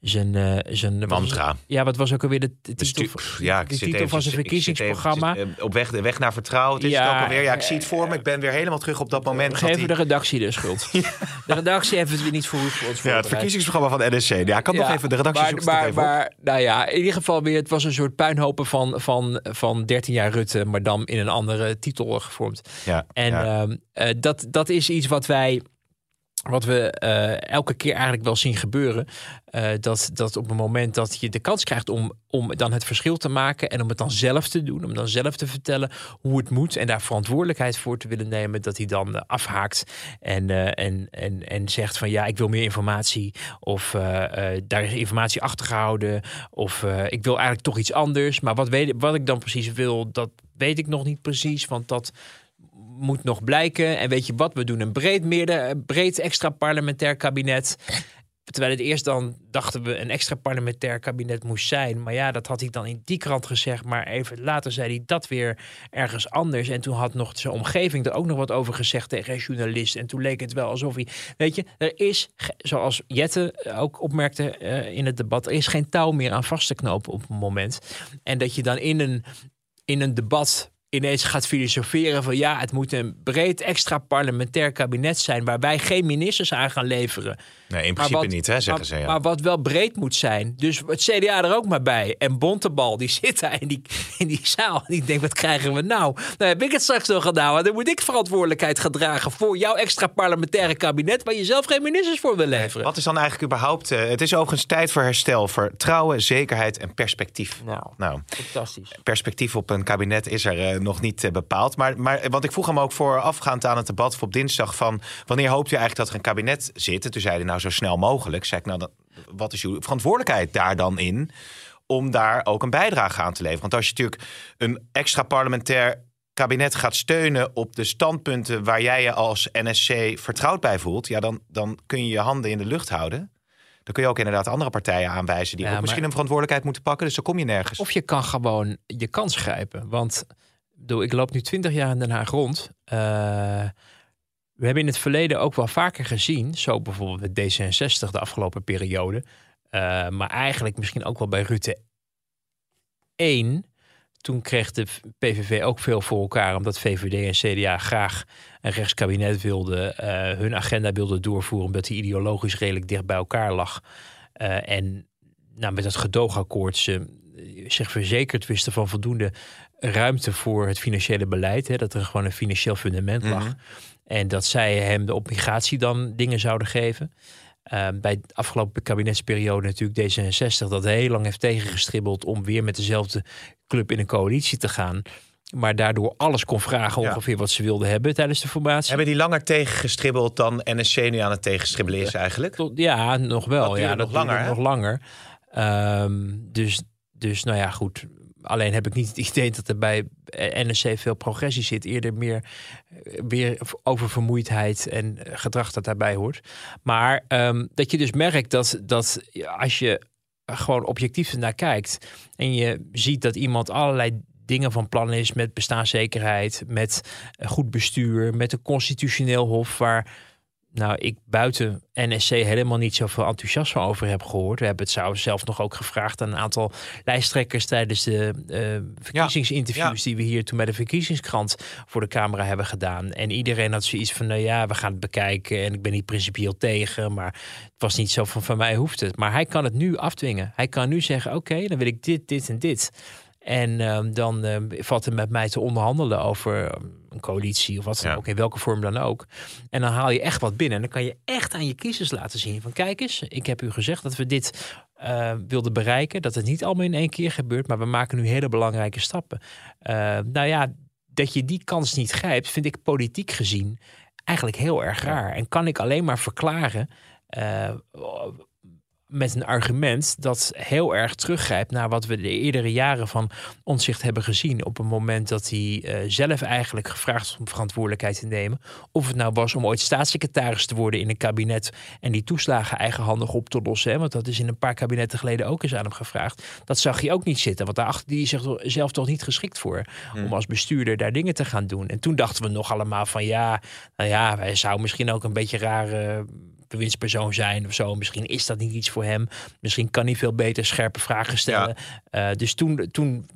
zijn, eh, zijn Mantra. Ja, wat was ook alweer de, de titel, Bestu- ja, ik de zit titel even- van zijn even- verkiezingsprogramma? eh, op weg, de weg naar vertrouwen. Het is Ja, het ook alweer. Ja, ik zie het voor me. Ik ben weer helemaal terug op dat moment. die- de redactie de schuld. De redactie heeft het weer niet voor ons ja, het verkiezingsprogramma van NSC. Ja, ik kan nog even de redactie maar, het maar, even op. maar, nou ja, in ieder geval weer, het was een soort puinhopen van, van, van 13 jaar Rutte, maar dan in een andere titel gevormd. Ja, En ja. eh, dat, dat is iets wat wij, wat we eh, elke keer eigenlijk wel zien gebeuren. Eh, dat, dat op het moment dat je de kans krijgt om, om dan het verschil te maken en om het dan zelf te doen, om dan zelf te vertellen hoe het moet en daar verantwoordelijkheid voor te willen nemen, dat hij dan eh, afhaakt en, en, en, en zegt van ja, ik wil meer informatie of daar is informatie achtergehouden of ik wil eigenlijk toch iets anders. Maar wat, weet, wat ik dan precies wil, dat weet ik nog niet precies, want dat moet nog blijken. En weet je wat, we doen een breed, meerder, breed extra parlementair kabinet. Terwijl het eerst dan dachten we een extra parlementair kabinet moest zijn. Maar ja, dat had hij dan in die krant gezegd. Maar even later zei hij dat weer ergens anders. En toen had nog zijn omgeving er ook nog wat over gezegd tegen een journalist. En toen leek het wel alsof hij. Weet je, er is, zoals Jette ook opmerkte eh, in het debat, er is geen touw meer aan vast te knopen op een moment. En dat je dan in een, in een debat ineens gaat filosoferen van ja, het moet een breed extra parlementair kabinet zijn waar wij geen ministers aan gaan leveren. Nee, in principe niet, hè, zeggen ze. Ja. Maar wat wel breed moet zijn. Dus het CDA er ook maar bij. En Bontebal, die zit daar in die, in die zaal. En die denkt, wat krijgen we nou? Nou heb ik het straks nog gedaan. Dan moet ik verantwoordelijkheid gaan dragen voor jouw extra parlementaire kabinet... waar je zelf geen ministers voor wil leveren. Wat is dan eigenlijk überhaupt... Uh, het is overigens tijd voor herstel, vertrouwen, zekerheid en perspectief. Nou, nou fantastisch. Perspectief op een kabinet is er uh, nog niet uh, bepaald. Maar, maar, want ik vroeg hem ook voorafgaand aan het debat op dinsdag van... wanneer hoopt u eigenlijk dat er een kabinet zit? En toen zei hij nou zo snel mogelijk. Zeg ik, nou, wat is uw verantwoordelijkheid daar dan in? Om daar ook een bijdrage aan te leveren. Want als je natuurlijk een extra parlementair kabinet gaat steunen op de standpunten waar jij je als NSC vertrouwd bij voelt, ja, dan, dan kun je je handen in de lucht houden. Dan kun je ook inderdaad andere partijen aanwijzen die ook misschien een verantwoordelijkheid moeten pakken. Dus dan kom je nergens. Of je kan gewoon je kans grijpen. Want ik loop nu twintig jaar in Den Haag rond. Uh, we hebben in het verleden ook wel vaker gezien, zo bijvoorbeeld met D66 de afgelopen periode, uh, maar eigenlijk misschien ook wel bij Rutte 1. Toen kreeg de PVV ook veel voor elkaar, omdat VVD en CDA graag een rechtskabinet wilden, uh, hun agenda wilden doorvoeren, omdat die ideologisch redelijk dicht bij elkaar lag. En nou, met het gedoogakkoord ze zich verzekerd wisten van voldoende ruimte voor het financiële beleid. Hè, dat er gewoon een financieel fundament lag. Mm en dat zij hem de op migratie dan dingen zouden geven. Uh, bij de afgelopen kabinetsperiode natuurlijk D66 dat heel lang heeft tegengestribbeld om weer met dezelfde club in een coalitie te gaan. Maar daardoor alles kon vragen ongeveer wat ze wilden hebben tijdens de formatie. Hebben die langer tegengestribbeld dan NSC nu aan het tegenstribbelen is eigenlijk? Ja, nog wel. ja, dat nog langer. Nog langer. Um, dus, dus nou ja, goed. Alleen heb ik niet het idee dat er bij NSC veel progressie zit. Eerder meer weer over vermoeidheid en gedrag dat daarbij hoort. Maar um, dat je dus merkt dat, dat als je gewoon objectief naar kijkt en je ziet dat iemand allerlei dingen van plan is met bestaanszekerheid, met goed bestuur, met een constitutioneel hof waar nou, ik buiten NSC helemaal niet zoveel enthousiasme over heb gehoord. We hebben het zelf nog ook gevraagd aan een aantal lijsttrekkers tijdens de uh, verkiezingsinterviews die we hier toen bij de verkiezingskrant voor de camera hebben gedaan. En iedereen had zoiets van, nou ja, we gaan het bekijken en ik ben niet principieel tegen, maar het was niet zo van, van mij hoeft het. Maar hij kan het nu afdwingen. Hij kan nu zeggen, oké, dan wil ik dit, dit en dit. En uh, dan uh, valt het met mij te onderhandelen over ehm, een coalitie of wat dan ook, in welke vorm dan ook. En dan haal je echt wat binnen. En dan kan je echt aan je kiezers laten zien van kijk eens, ik heb u gezegd dat we dit uh, wilden bereiken. Dat het niet allemaal in één keer gebeurt, maar we maken nu hele belangrijke stappen. Uh, nou ja, dat je die kans niet grijpt, vind ik politiek gezien eigenlijk heel erg raar. En kan ik alleen maar verklaren met een argument dat heel erg teruggrijpt naar wat we de eerdere jaren van Onzicht hebben gezien. Op een moment dat hij uh, zelf eigenlijk gevraagd was om verantwoordelijkheid te nemen. Of het nou was om ooit staatssecretaris te worden in een kabinet en die toeslagen eigenhandig op te lossen. Hè, want dat is in een paar kabinetten geleden ook eens aan hem gevraagd. Dat zag je ook niet zitten, want daarachter die is zelf toch niet geschikt voor. Hmm. Om als bestuurder daar dingen te gaan doen. En toen dachten we nog allemaal van ja, nou ja, wij zou misschien ook een beetje rare bewindspersoon zijn of zo. Misschien is dat niet iets voor hem. Misschien kan hij veel beter scherpe vragen stellen. Uh, dus toen, toen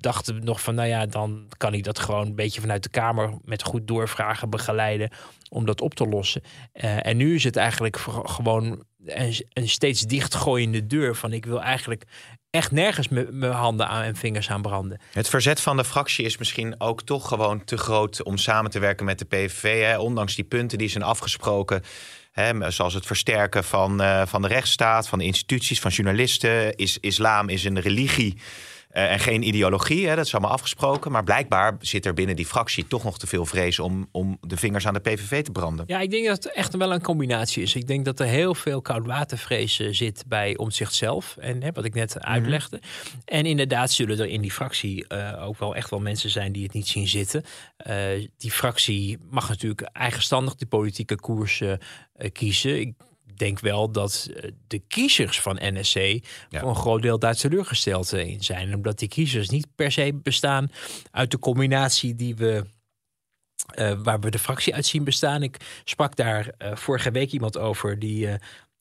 dachten we nog van, nou ja, dan kan hij dat gewoon een beetje vanuit de Kamer met goed doorvragen begeleiden om dat op te lossen. Uh, en nu is het eigenlijk gewoon een, een steeds dichtgooiende deur van ik wil eigenlijk echt nergens mijn handen aan en vingers aan branden. Het verzet van de fractie is misschien ook toch gewoon te groot om samen te werken met de PVV. Hè? Ondanks die punten die zijn afgesproken zoals het versterken van, uh, van de rechtsstaat, van de instituties, van journalisten. Is, islam is een religie uh, en geen ideologie. Hè, dat is allemaal afgesproken. Maar blijkbaar zit er binnen die fractie toch nog te veel vrees om, om de vingers aan de PVV te branden. Ja, ik denk dat het echt wel een combinatie is. Ik denk dat er heel veel koudwatervrees zit bij omzicht zelf. En hè, wat ik net mhm. uitlegde. En inderdaad zullen er in die fractie uh, ook wel echt wel mensen zijn die het niet zien zitten. Uh, die fractie mag natuurlijk eigenstandig de politieke koers kiezen. Ik denk wel dat eh, de kiezers van NSC Ja. voor een groot deel daar teleurgesteld in zijn. Omdat die kiezers niet per se bestaan uit de combinatie die we. eh, waar we de fractie uit zien bestaan. Ik sprak daar eh, vorige week iemand over die.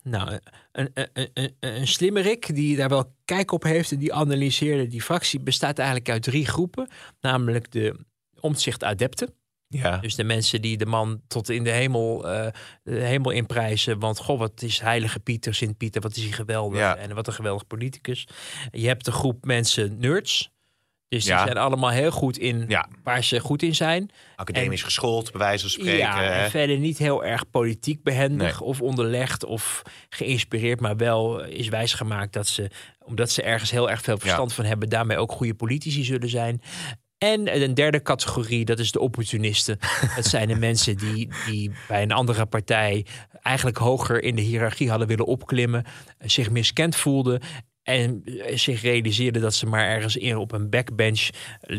nou, een, een, een, een, een slimmerik die daar wel kijk op heeft en die analyseerde die fractie bestaat eigenlijk uit drie groepen. Namelijk de omzicht adepten. Ja. Dus de mensen die de man tot in de hemel, eh, de hemel inprijzen. Want goh, wat is heilige Pieter, Sint-Pieter, wat is hij geweldig. Ja. En wat een geweldig politicus. Je hebt de groep mensen nerds. Dus die zijn allemaal heel goed in Ja. waar ze goed in zijn. Academisch geschoold, bij wijze van spreken. Ja, en verder niet heel erg politiek behendig Nee. of onderlegd of geïnspireerd. Maar wel is wijsgemaakt dat ze, omdat ze ergens heel erg veel verstand van hebben, daarmee ook goede politici zullen zijn. En een derde categorie, dat is de opportunisten. Dat zijn de mensen die, die bij een andere partij eigenlijk hoger in de hiërarchie hadden willen opklimmen, zich miskend voelden. En zich realiseerden dat ze maar ergens in op een backbench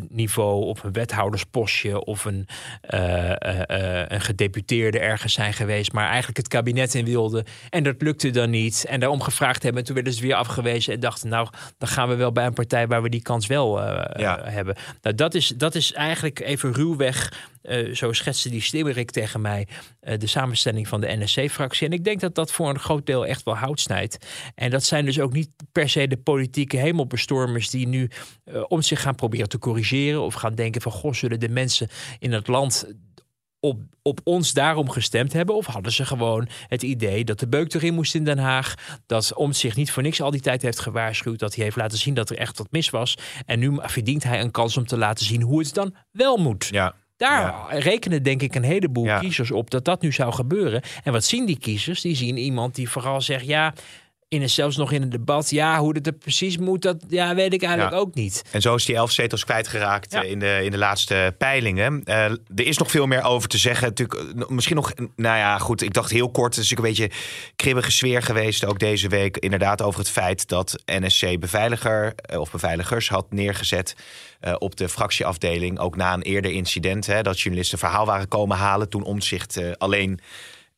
niveau, op een wethouderspostje of een, eh, eh, eh, een gedeputeerde ergens zijn geweest, maar eigenlijk het kabinet in wilden. En dat lukte dan niet. En daarom gevraagd hebben. En toen werden ze weer afgewezen en dachten, nou, dan gaan we wel bij een partij waar we die kans wel eh, Ja. eh, hebben. Nou, dat is, dat is eigenlijk even ruwweg. Eh, zo schetste die Slimmerik tegen mij eh, de samenstelling van de NSC-fractie. En ik denk dat dat voor een groot deel echt wel hout snijdt. En dat zijn dus ook niet per se de politieke hemelbestormers die nu eh, om zich gaan proberen te corrigeren. Of gaan denken van, goh, zullen de mensen in het land op, op ons daarom gestemd hebben? Of hadden ze gewoon het idee dat de beuk erin moest in Den Haag? Dat Omt zich niet voor niks al die tijd heeft gewaarschuwd. Dat hij heeft laten zien dat er echt wat mis was. En nu verdient hij een kans om te laten zien hoe het dan wel moet. Ja. Daar rekenen denk ik een heleboel Ja. kiezers op dat dat nu zou gebeuren. En wat zien die kiezers? Die zien iemand die vooral zegt ja. In een, zelfs nog in een debat, ja, hoe dat er precies moet, dat ja, weet ik eigenlijk Ja. ook niet. En zo is die elf zetels kwijtgeraakt Ja. eh, in, de, in de laatste peilingen. Eh, er is nog veel meer over te zeggen. Natuurlijk, eh, misschien nog, nou ja, goed. Ik dacht heel kort. Het is natuurlijk een beetje kribbige sfeer geweest. Ook deze week. Inderdaad, over het feit dat NSC beveiliger of beveiligers had neergezet. op de fractieafdeling. Ook na een eerder incident. Hè, dat journalisten verhaal waren komen halen. Toen omzicht alleen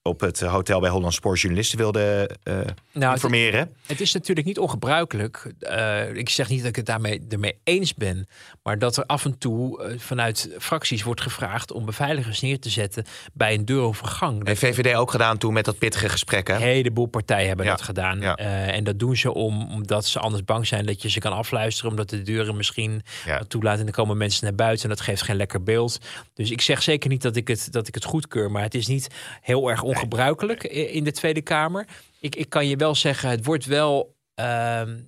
op het hotel bij Holland Spoor journalisten wilde eh, Nou, informeren. Het is natuurlijk niet ongebruikelijk. eh, ik zeg niet dat ik het daarmee ermee eens ben. Maar dat er af en toe eh, vanuit fracties wordt gevraagd om beveiligers neer te zetten bij een deur of een gang. Heeft VVD ook gedaan toen met dat pittige gesprek. Hè? Een heleboel partijen hebben Ja, dat gedaan. ja. En dat doen ze om, omdat ze anders bang zijn dat je ze kan afluisteren. Omdat de deuren misschien Ja. toelaten. En dan komen mensen naar buiten en dat geeft geen lekker beeld. Dus ik zeg zeker niet dat ik het, dat ik het goedkeur. Maar het is niet heel erg ongebruikelijk in de Tweede Kamer. Ik, ik kan je wel zeggen, het wordt wel... ehm,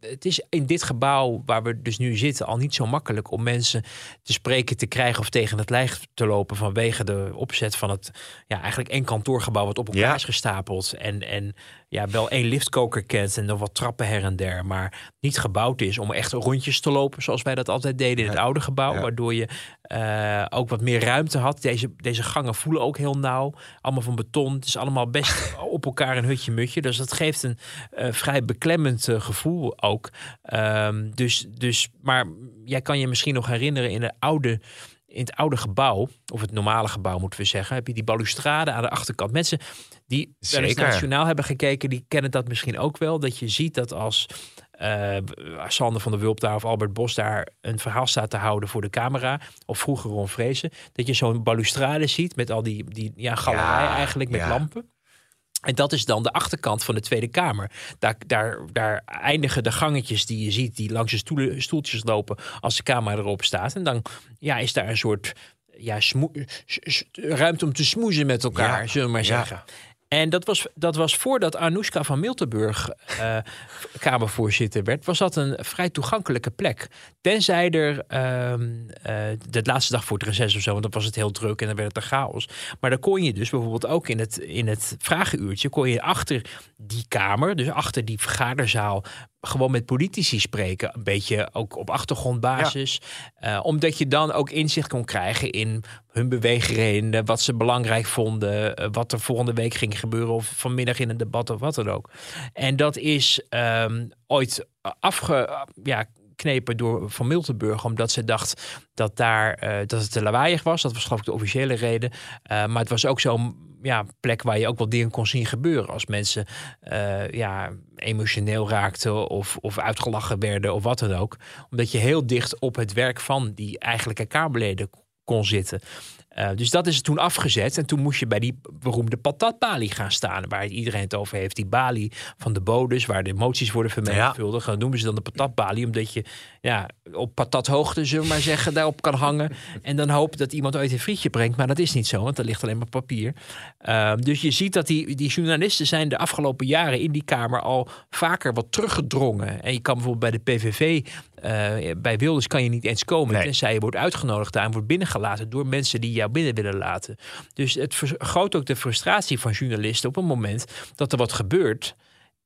het is in dit gebouw waar we dus nu zitten al niet zo makkelijk om mensen te spreken te krijgen of tegen het lijf te lopen vanwege de opzet van het ja, eigenlijk één kantoorgebouw wat op elkaar Ja. is gestapeld en, en ja, wel één liftkoker kent en nog wat trappen her en der, maar niet gebouwd is om echt rondjes te lopen zoals wij dat altijd deden in het oude gebouw, Ja. waardoor je eh, ook wat meer ruimte had. Deze, deze gangen voelen ook heel nauw, allemaal van beton. Het is allemaal best op elkaar een hutje mutje, dus dat geeft een eh, vrij beklemmend eh, gevoel ook. Ehm, dus, dus, maar jij kan je misschien nog herinneren in de oude in het oude gebouw, of het normale gebouw moeten we zeggen, heb je die balustrade aan de achterkant. Mensen die wel eens journaal hebben gekeken, die kennen dat misschien ook wel. Dat je ziet dat als eh, Sander van der Wulp daar of Albert Bos daar een verhaal staat te houden voor de camera, of vroeger Ron Vrezen, dat je zo'n balustrade ziet met al die, die ja, galerij Ja, eigenlijk met ja. lampen. En dat is dan de achterkant van de Tweede Kamer. Daar, daar, daar eindigen de gangetjes die je ziet, die langs de stoelen, stoeltjes lopen als de camera erop staat. En dan ja, is daar een soort ja, ruimte om te smoezen met elkaar, Ja, zullen we maar ja. zeggen. En dat was, dat was voordat Anoushka van Miltenburg eh, Kamervoorzitter werd, was dat een vrij toegankelijke plek. Tenzij er ehm, eh, de laatste dag voor het reces of zo, want dan was het heel druk en dan werd het een chaos. Maar dan kon je dus bijvoorbeeld ook in het, in het vragenuurtje, kon je achter die kamer, dus achter die vergaderzaal, gewoon met politici spreken. Een beetje ook op achtergrondbasis. Eh, omdat je dan ook inzicht kon krijgen in hun beweegredenen, wat ze belangrijk vonden, eh, wat er volgende week ging gebeuren, of vanmiddag in een debat of wat dan ook. En dat is ehm, ooit afge, ja, geknepen door Van Miltenburg. Omdat ze dacht dat, daar, eh, dat het te lawaaiig was. Dat was geloof ik de officiële reden. Eh, maar het was ook zo'n ja, plek waar je ook wel dingen kon zien gebeuren. Als mensen eh, ja, emotioneel raakten of, of uitgelachen werden of wat dan ook. Omdat je heel dicht op het werk van die eigenlijke Kamerleden kon zitten. Uh, dus dat is toen afgezet. En toen moest je bij die beroemde patatbalie gaan staan. Waar iedereen het over heeft. Die balie van de bodes, waar de emoties worden vermenigvuldigd. Ja. Dan noemen ze dan de patatbalie. Omdat je ja, op patathoogte, zullen we maar zeggen, daarop kan hangen. En dan hopen dat iemand ooit een frietje brengt. Maar dat is niet zo, want er ligt alleen maar papier. Uh, dus je ziet dat die, die journalisten zijn de afgelopen jaren in die Kamer al vaker wat teruggedrongen. En je kan bijvoorbeeld bij de PVV uh, bij Wilders kan je niet eens komen. Nee. Tenzij je wordt uitgenodigd daar en wordt binnengelaten door mensen die jou binnen willen laten. Dus het vergroot ook de frustratie van journalisten op een moment dat er wat gebeurt.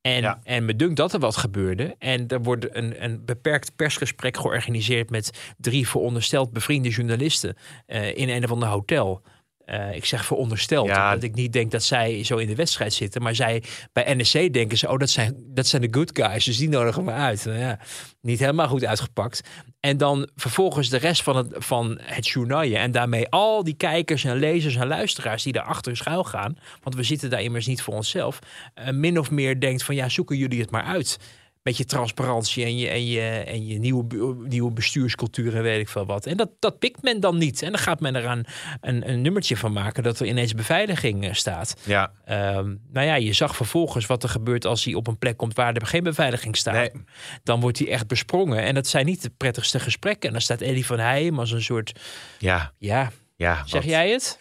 En, ja. en me dunkt dat er wat gebeurde. En er wordt een, een beperkt persgesprek georganiseerd met drie verondersteld bevriende journalisten uh, in een of ander hotel. Uh, ik zeg verondersteld, ja. dat ik niet denk dat zij zo in de wedstrijd zitten. Maar zij bij NEC denken ze, oh, dat zijn, dat zijn de good guys. Dus die nodigen we uit. Nou ja, niet helemaal goed uitgepakt. En dan vervolgens de rest van het, van het journaal. En daarmee al die kijkers en lezers en luisteraars die daarachter schuil gaan. Want we zitten daar immers niet voor onszelf. Uh, min of meer denkt van, ja, zoeken jullie het maar uit beetje transparantie en je, en je, en je nieuwe, nieuwe bestuurscultuur en weet ik veel wat. En dat, dat pikt men dan niet. En dan gaat men er een, een, nummertje van maken dat er ineens beveiliging uh, staat. Ja. Um, nou ja, je zag vervolgens wat er gebeurt als hij op een plek komt waar er geen beveiliging staat. Nee. Dan wordt hij echt besprongen. En dat zijn niet de prettigste gesprekken. En dan staat Eddie van Heijem als een soort... Ja. Ja. ja zeg wat... jij het?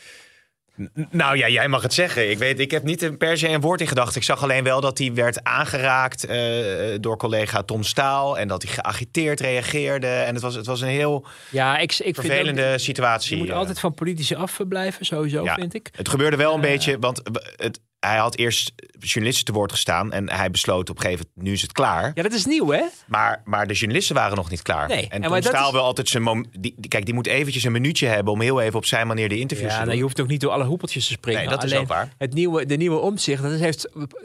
Nou ja, jij mag het zeggen. Ik weet, ik heb niet per se een woord in gedacht. Ik zag alleen wel dat hij werd aangeraakt uh, door collega Tom Staal. En dat hij geagiteerd reageerde. En het was, het was een heel ja, ik, ik vervelende vind ook, situatie. Je moet altijd van politici afblijven, sowieso, ja, vind ik. Het gebeurde wel een uh, beetje, want het, hij had eerst journalisten te woord gestaan. En hij besloot op een gegeven moment, nu is het klaar. Ja, dat is nieuw, hè? Maar, maar de journalisten waren nog niet klaar. Nee. En, en Tom Staal is... wil altijd zijn... Mom die, die, kijk, die moet eventjes een minuutje hebben... om heel even op zijn manier de interviews ja, te doen. Nou, je hoeft ook niet door alle hoepeltjes te springen. Nee, dat Alleen is ook waar. Het nieuwe, de nieuwe omzicht, dat heeft...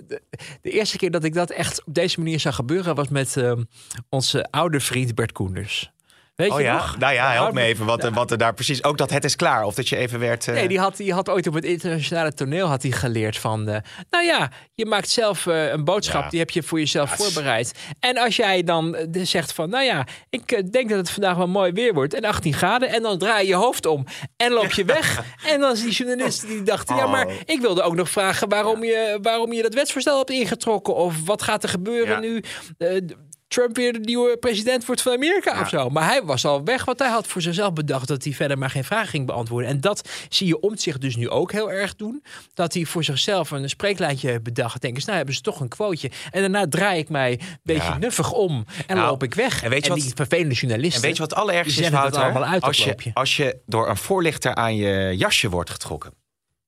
De, de, eerste keer dat ik dat echt op deze manier zag gebeuren... was met uh, onze oude vriend Bert Koenders. Weet oh je ja? nog? Nou ja, help me even wat, ja. wat er daar precies... Ook dat het is klaar, of dat je even werd... Uh... Nee, die had, die had ooit op het internationale toneel had hij geleerd van... Uh, nou ja, je maakt zelf uh, een boodschap, ja. die heb je voor jezelf ja, voorbereid. En als jij dan zegt van... Nou ja, ik denk dat het vandaag wel mooi weer wordt. En 18 graden. En dan draai je je hoofd om. En loop je weg. en dan is die journalist die dacht... Ja, maar ik wilde ook nog vragen waarom, je, waarom je dat wetsvoorstel hebt ingetrokken. Of wat gaat er gebeuren nu... Trump weer de nieuwe president wordt van Amerika ja. of zo. Maar hij was al weg, want hij had voor zichzelf bedacht dat hij verder maar geen vragen ging beantwoorden. En dat zie je om zich dus nu ook heel erg doen. Dat hij voor zichzelf een spreeklijntje bedacht. Denk eens, nou hebben ze toch een quoteje. En daarna draai ik mij een beetje ja. nuffig om en nou, loop ik weg. En, weet je en wat, die vervelende journalisten. En weet je wat allerergste is, Wouter? allemaal uit als, je, als je door een voorlichter aan je jasje wordt getrokken.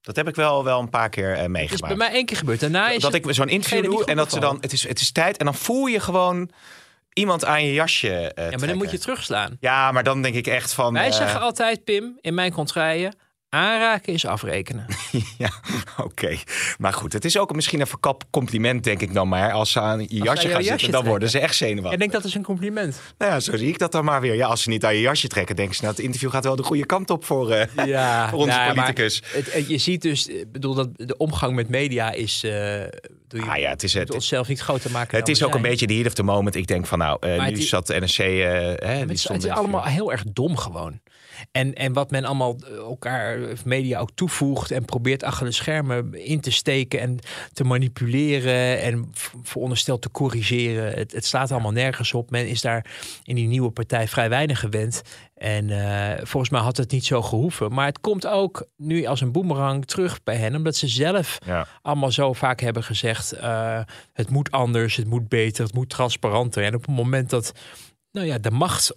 Dat heb ik wel, wel een paar keer uh, meegemaakt. Dat is bij mij één keer gebeurd. Daarna is dat ik zo'n interview doe en dat ze dan, het is, het is tijd en dan voel je gewoon iemand aan je jasje uh, Ja, maar trekken. dan moet je terugslaan. Ja, maar dan denk ik echt van... Wij zeggen altijd, Pim, in mijn contraien... Aanraken is afrekenen. ja, oké. Okay. Maar goed, het is ook misschien een verkap compliment, denk ik dan maar. Als ze aan je jasje gaan zitten, trekken. dan worden ze echt zenuwachtig. Ik denk dat is een compliment. Nou ja, zo zie ik dat dan maar weer. Ja, als ze niet aan je jasje trekken, denken ze... nou, het interview gaat wel de goede kant op voor, uh, ja, voor onze nou, politicus. Het, het, je ziet dus, ik bedoel, dat de omgang met media is... Uh, doe je, ah, ja, het is het, onszelf niet groter maken Het is ook zijn. een beetje de heat of the moment. Ik denk van nou, uh, nu zat de NRC... Hè, het, is, het is allemaal heel erg dom gewoon. En, en wat men allemaal elkaar, media ook toevoegt en probeert achter de schermen in te steken en te manipuleren en verondersteld te corrigeren. Het, het slaat allemaal nergens op. Men is daar in die nieuwe partij vrij weinig gewend. En uh, volgens mij had het niet zo gehoeven. Maar het komt ook nu als een boemerang terug bij hen. Omdat ze zelf ja. allemaal zo vaak hebben gezegd... Uh, het moet anders, het moet beter, het moet transparanter. En op het moment dat nou ja, de macht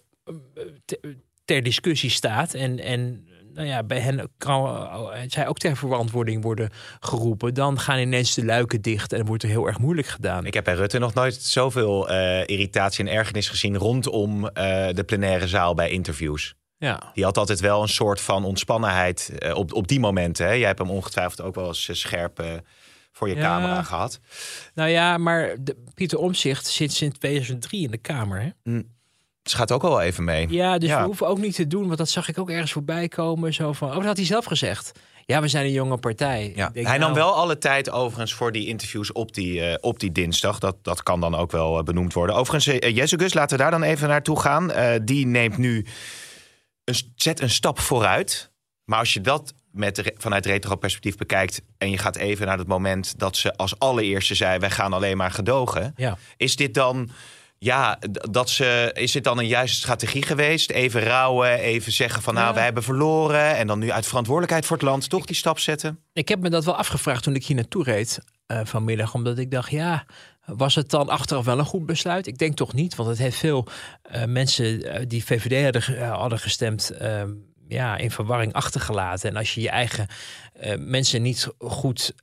ter discussie staat. En, en nou ja, bij hen kan zij ook ter verantwoording worden geroepen. Dan gaan ineens de luiken dicht en wordt er heel erg moeilijk gedaan. Ik heb bij Rutte nog nooit zoveel uh, irritatie en ergernis gezien rondom uh, de plenaire zaal bij interviews. Ja. Die had altijd wel een soort van ontspannenheid uh, op, op die momenten. Hè? Jij hebt hem ongetwijfeld ook wel eens scherp voor je Ja. camera gehad. Nou ja, maar de, Pieter Omzicht zit sinds 2003 in de Kamer. Hè? Mm. Ze gaat ook al wel even mee. Ja, dus Ja. we hoeven ook niet te doen, want dat zag ik ook ergens voorbij komen. Zo van, oh, dat had hij zelf gezegd. Ja, we zijn een jonge partij. Ja. Denk, Hij nam nou, wel alle tijd overigens voor die interviews op die, eh, op die dinsdag. Dat, dat kan dan ook wel eh, benoemd worden. Overigens, uh, Jezus, laten we daar dan even naartoe gaan. Die neemt nu een, zet een stap vooruit. Maar als je dat met re- vanuit retro perspectief bekijkt... en je gaat even naar het moment dat ze als allereerste zei... wij gaan alleen maar gedogen. Ja. Is dit dan... Ja, dat ze, is dit dan een juiste strategie geweest? Even rouwen, even zeggen van nou, Ja. wij hebben verloren... en dan nu uit verantwoordelijkheid voor het land toch die stap zetten? Ik heb me dat wel afgevraagd toen ik hier naartoe reed eh, vanmiddag. Omdat ik dacht, ja, was het dan achteraf wel een goed besluit? Ik denk toch niet, want het heeft veel eh, mensen eh, die VVD hadden, hadden gestemd... eh, ja, in verwarring achtergelaten. En als je je eigen mensen niet goed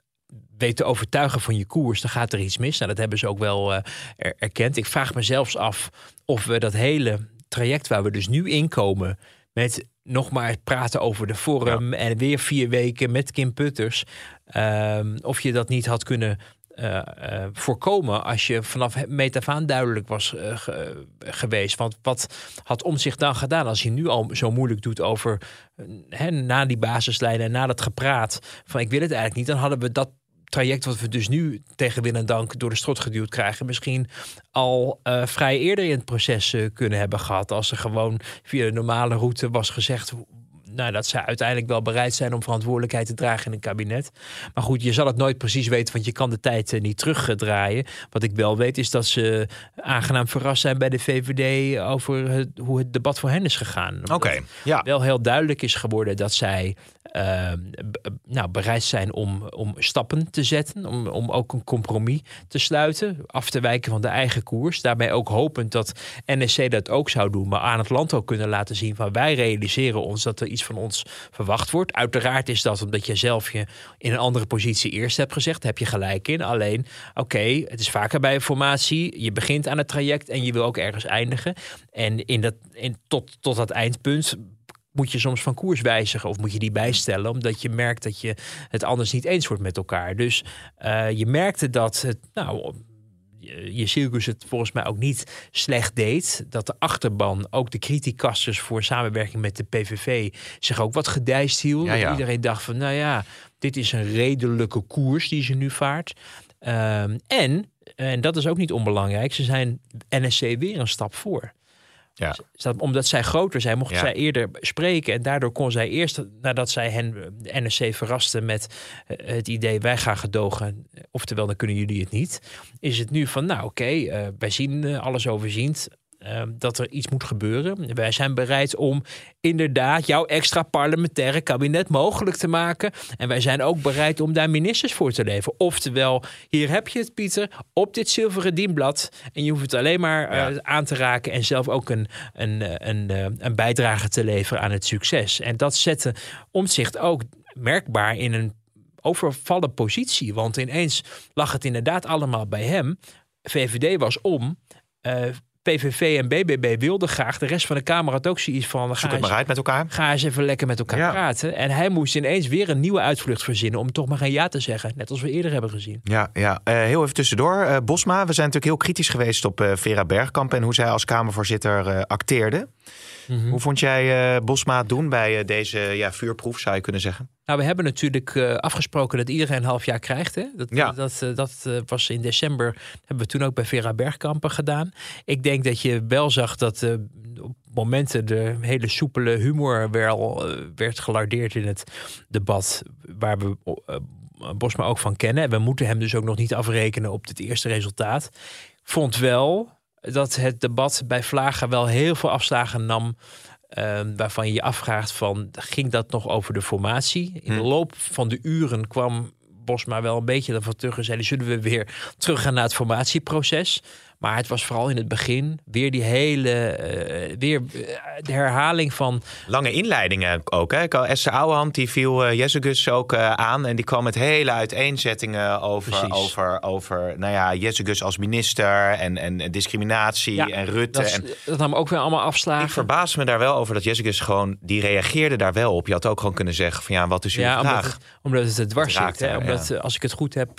weet te overtuigen van je koers, dan gaat er iets mis. Nou, dat hebben ze ook wel eh, er- erkend. Ik vraag me zelfs af of we dat hele traject waar we dus nu inkomen... met nog maar praten over de forum en weer vier weken met Kim Putters... ehm, of je dat niet had kunnen eh, eh, voorkomen als je vanaf het meet af aan duidelijk was ge- geweest. Want wat had om zich dan gedaan als je nu al zo moeilijk doet over hè, na die basislijnen en na dat gepraat van ik wil het eigenlijk niet, dan hadden we dat traject wat we dus nu tegen wil en dank door de strot geduwd krijgen, misschien al eh, vrij eerder in het proces eh, kunnen hebben gehad. Als er gewoon via de normale route was gezegd. Nou, dat zij uiteindelijk wel bereid zijn om verantwoordelijkheid te dragen in een kabinet. Maar goed, je zal het nooit precies weten, want je kan de tijd eh, niet terugdraaien. Wat ik wel weet is dat ze aangenaam verrast zijn bij de VVD over het- hoe het debat voor hen is gegaan. Oké, ja. wel heel duidelijk is geworden dat zij eh, b- nou, bereid zijn om, om stappen te zetten. Om, om ook een compromis te sluiten. Af te wijken van de eigen koers. Daarmee ook hopend dat NSC dat ook zou doen. Maar aan het land ook kunnen laten zien van wij realiseren ons dat er iets van ons verwacht wordt. Uiteraard is dat omdat je zelf je in een andere positie eerst hebt gezegd. Heb je gelijk in. Alleen, oké, het is vaker bij een formatie. Je begint aan het traject en je wil ook ergens eindigen. En in dat, in, tot, tot dat eindpunt moet je soms van koers wijzigen of moet je die bijstellen, omdat je merkt dat je het anders niet eens wordt met elkaar. Dus eh, je merkte dat het, nou, je circus het volgens mij ook niet slecht deed. Dat de achterban, ook de criticasters voor samenwerking met de PVV, zich ook wat gedijst hield. Ja, ja. Iedereen dacht van, nou ja, dit is een redelijke koers die ze nu vaart. Ehm, en, en dat is ook niet onbelangrijk, ze zijn NSC weer een stap voor. Ja. Omdat zij groter zijn, mocht Ja. zij eerder spreken. En daardoor kon zij eerst, nadat zij hen, de NSC verraste met eh, het idee wij gaan gedogen, oftewel dan kunnen jullie het niet, is het nu van nou oké, eh, wij zien eh, alles overziend. Eh, dat er iets moet gebeuren. Wij zijn bereid om inderdaad jouw extra parlementaire kabinet mogelijk te maken. En wij zijn ook bereid om daar ministers voor te leveren. Oftewel, hier heb je het, Pieter, op dit zilveren dienblad. En je hoeft het alleen maar eh, Ja. aan te raken en zelf ook een, een, eh, een, eh, een bijdrage te leveren aan het succes. En dat zette omzicht ook merkbaar in een overvallen positie. Want ineens lag het inderdaad allemaal bij hem. VVD was om. PVV en BBB wilden graag. De rest van de Kamer had ook zoiets van... Ga Zoek het eens, maar uit met elkaar. ga eens even lekker met elkaar Ja. praten. En hij moest ineens weer een nieuwe uitvlucht verzinnen... om toch maar geen ja te zeggen. Net als we eerder hebben gezien. Ja, ja. Eh, heel even tussendoor. Eh, Bosma, we zijn natuurlijk heel kritisch geweest op eh, Vera Bergkamp en hoe zij als Kamervoorzitter eh, acteerde. Hoe vond jij eh, Bosma het doen bij deze ja, vuurproef, zou je kunnen zeggen? Nou, we hebben natuurlijk eh, afgesproken dat iedereen een half jaar krijgt. Hè? Dat, Ja. dat, eh, dat eh, was in december. Hebben we toen ook bij Vera Bergkampen gedaan. Ik denk dat je wel zag dat op momenten de hele soepele humor wel werd gelardeerd in het debat. Waar we Bosma ook van kennen. En we moeten hem dus ook nog niet afrekenen op het eerste resultaat. Vond wel dat het debat bij Vlagen wel heel veel afslagen nam. Eh, waarvan je je afvraagt van, ging dat nog over de formatie? In de Hm. loop van de uren kwam Bosma wel een beetje ervan terug en zei, zullen we weer teruggaan naar het formatieproces? Maar het was vooral in het begin weer die hele, eh, weer eh, de herhaling van Lange inleidingen ook. Hè? Esther Ouwehand, die viel Jezegus ook aan. En die kwam met hele uiteenzettingen over, Precies. over, over nou ja, Jezegus als minister en, en discriminatie Ja, en Rutte. dat, en dat nam ook weer allemaal afslagen. ik verbaas me daar wel over dat Jezegus gewoon, die reageerde daar wel op. Je had ook gewoon kunnen zeggen van ja, wat is uw Ja, omdat vraag? het, omdat het het dwars zit. Hè? Omdat, ja. als ik het goed heb,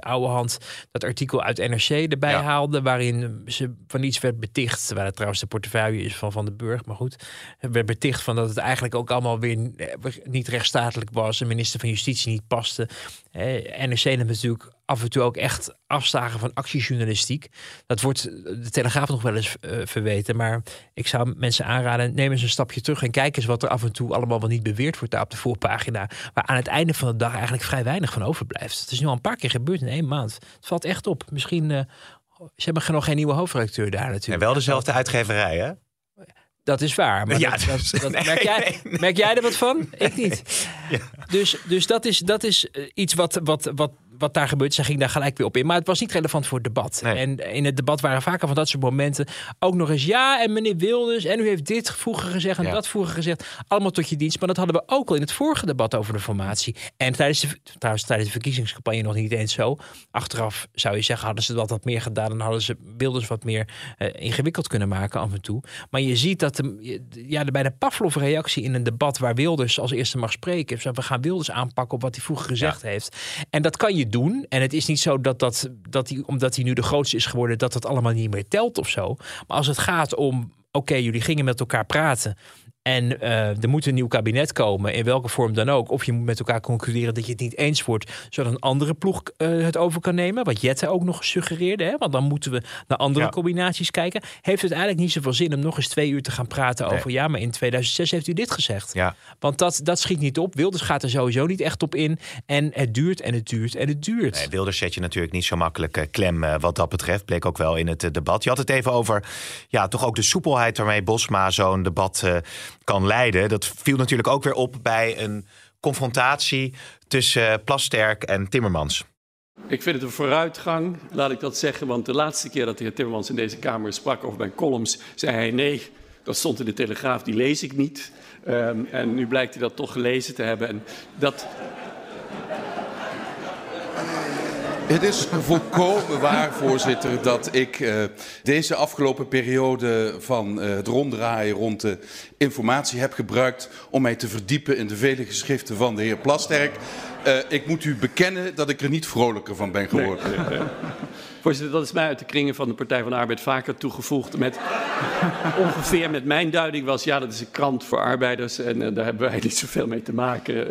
oude hand dat artikel uit NRC erbij haalde, waarin ze van iets werd beticht. Waar het trouwens de portefeuille is van Van den Burg. Maar goed, werd beticht van dat het eigenlijk ook allemaal weer eh, niet rechtsstatelijk was. De minister van Justitie niet paste. Eh, NRC heeft natuurlijk af en toe ook echt afslagen van actiejournalistiek. Dat wordt de Telegraaf nog wel eens uh, verweten. Maar ik zou mensen aanraden, neem eens een stapje terug... en kijk eens wat er af en toe allemaal wel niet beweerd wordt daar op de voorpagina. Waar aan het einde van de dag eigenlijk vrij weinig van overblijft. Het is nu al een paar keer gebeurd in één maand. Het valt echt op. Misschien... Uh, ze hebben nog geen nieuwe hoofdredacteur daar natuurlijk. En wel dezelfde uitgeverij, hè? Dat is waar. Maar ja, dat, dat, merk, jij, merk jij er wat van? Ik niet. Ja. Dus, dus dat is, dat is eh, iets wat, wat, wat wat daar gebeurt. Ze ging daar gelijk weer op in. Maar het was niet relevant voor het debat. En in het debat waren vaker van dat soort momenten ook nog eens ja en meneer Wilders en u heeft dit vroeger gezegd en dat vroeger gezegd. Allemaal tot je dienst. Maar dat hadden we ook al in het vorige debat over de formatie. En tijdens de, trouwens tijdens de verkiezingscampagne nog niet eens zo. Achteraf zou je zeggen hadden ze dat wat meer gedaan en hadden ze Wilders wat meer uh, ingewikkeld kunnen maken af en toe. Maar je ziet dat de, ja, de bijna Pavlov-reactie in een debat waar Wilders als eerste mag spreken. we gaan Wilders aanpakken op wat hij vroeger gezegd heeft. En dat kan je doen. En het is niet zo dat, dat, dat hij, omdat hij nu de grootste is geworden, dat dat allemaal niet meer telt of zo. Maar als het gaat om, oké, jullie gingen met elkaar praten. En uh, er moet een nieuw kabinet komen, in welke vorm dan ook. Of je moet met elkaar concluderen dat je het niet eens wordt, zodat een andere ploeg uh, het over kan nemen. Wat Jette ook nog suggereerde, hè? want dan moeten we naar andere combinaties kijken. Heeft het eigenlijk niet zoveel zin om nog eens twee uur te gaan praten over... ja, maar in 2006 heeft u dit gezegd. Ja. Want dat, dat schiet niet op. Wilders gaat er sowieso niet echt op in. En het duurt en het duurt en het duurt. Nee, Wilders zet je natuurlijk niet zo makkelijk uh, klem wat dat betreft. Bleek ook wel in het debat. Je had het even over ja, toch ook de soepelheid waarmee Bosma zo'n debat kan leiden. Dat viel natuurlijk ook weer op bij een confrontatie tussen Plasterk en Timmermans. Ik vind het een vooruitgang, laat ik dat zeggen. Want de laatste keer dat de heer Timmermans in deze Kamer sprak over mijn columns, zei hij nee, dat stond in de Telegraaf, die lees ik niet. Um, en nu blijkt hij dat toch gelezen te hebben. En dat, Het is volkomen waar, voorzitter, dat ik uh, deze afgelopen periode van uh, het ronddraaien rond de informatie heb gebruikt om mij te verdiepen in de vele geschriften van de heer Plasterk. Uh, ik moet u bekennen dat ik er niet vrolijker van ben geworden. Nee, nee, nee. Voorzitter, dat is mij uit de kringen van de Partij van de Arbeid vaker toegevoegd. Met ongeveer met mijn duiding was, ja, dat is een krant voor arbeiders en daar hebben wij niet zoveel mee te maken.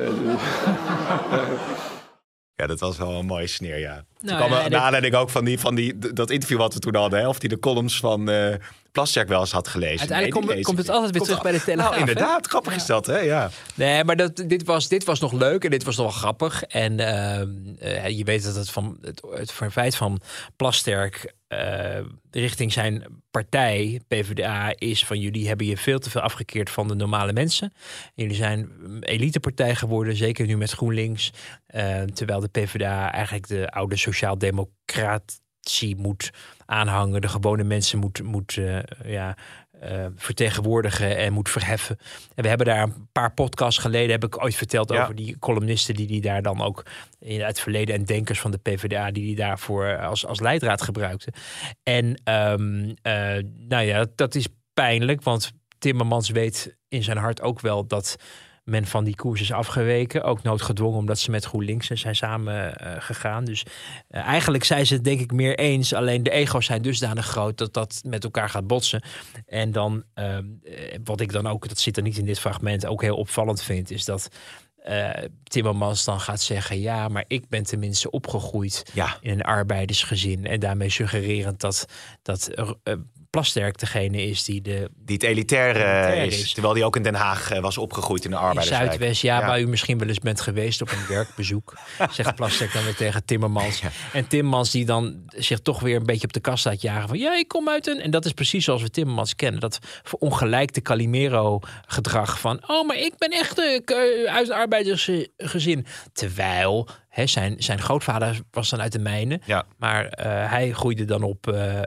Ja, dat was wel een mooie sneer, ja. Nou, kwam ja, naar aanleiding ook van, die, van die, dat interview wat we toen hadden. Hè? Of die de columns van uh, Plasterk wel eens had gelezen. Uiteindelijk nee, komt, komt het altijd weer terug bij de Telegraaf. Nou, inderdaad. Hè? Grappig is dat, hè? Ja. Nee, maar dat, dit, was, dit was nog leuk en dit was nog wel grappig. En uh, uh, je weet dat het van het, het feit van Plasterk uh, richting zijn partij, PvdA, is van jullie hebben je veel te veel afgekeerd van de normale mensen. Jullie zijn elitepartij geworden, zeker nu met GroenLinks. Uh, terwijl de PvdA eigenlijk de oude sociaal-democratie moet aanhangen. De gewone mensen moet, moet uh, ja, uh, vertegenwoordigen en moet verheffen. En we hebben daar een paar podcasts geleden, heb ik ooit verteld ja. over die columnisten die die daar dan ook in het verleden en denkers van de PvdA die die daarvoor als, als leidraad gebruikten. En um, uh, nou ja, dat is pijnlijk, want Timmermans weet in zijn hart ook wel dat men van die koers is afgeweken. Ook noodgedwongen omdat ze met GroenLinks zijn samen uh, gegaan. Dus uh, eigenlijk zijn ze het denk ik meer eens. Alleen de ego's zijn dusdanig groot dat dat met elkaar gaat botsen. En dan, uh, wat ik dan ook, dat zit er niet in dit fragment, ook heel opvallend vind, is dat uh, Timmermans dan gaat zeggen: Ja, maar ik ben tenminste opgegroeid ja. in een arbeidersgezin. En daarmee suggererend dat, dat uh, Plasterk degene is die de. Die het elitaire elitair is, is, Terwijl die ook in Den Haag uh, was opgegroeid in de arbeiderswijk. In Zuidwest, ja, ja, waar u misschien wel eens bent geweest op een werkbezoek. zegt Plasterk dan weer tegen Timmermans. Ja. En Timmermans die dan zich toch weer een beetje op de kast laat jagen. Van ja, ik kom uit een. En dat is precies zoals we Timmermans kennen. Dat ongelijkte Calimero-gedrag van. Oh, maar ik ben echt uh, uit een arbeidersgezin. Terwijl He, zijn, zijn grootvader was dan uit de mijnen. Ja. Maar uh, hij groeide dan op. Uh, uh,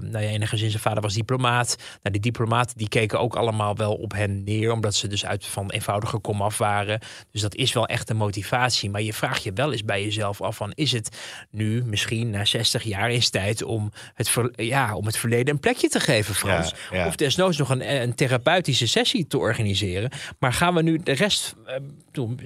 nou ja, enige zin, zijn vader was diplomaat. Nou, die diplomaten die keken ook allemaal wel op hen neer. Omdat ze dus uit van eenvoudige komaf waren. Dus dat is wel echt een motivatie. Maar je vraagt je wel eens bij jezelf af: van, is het nu misschien na 60 jaar eens tijd om het, ver, ja, om het verleden een plekje te geven, Frans? Ja, ja. Of desnoods nog een, een therapeutische sessie te organiseren. Maar gaan we nu de rest.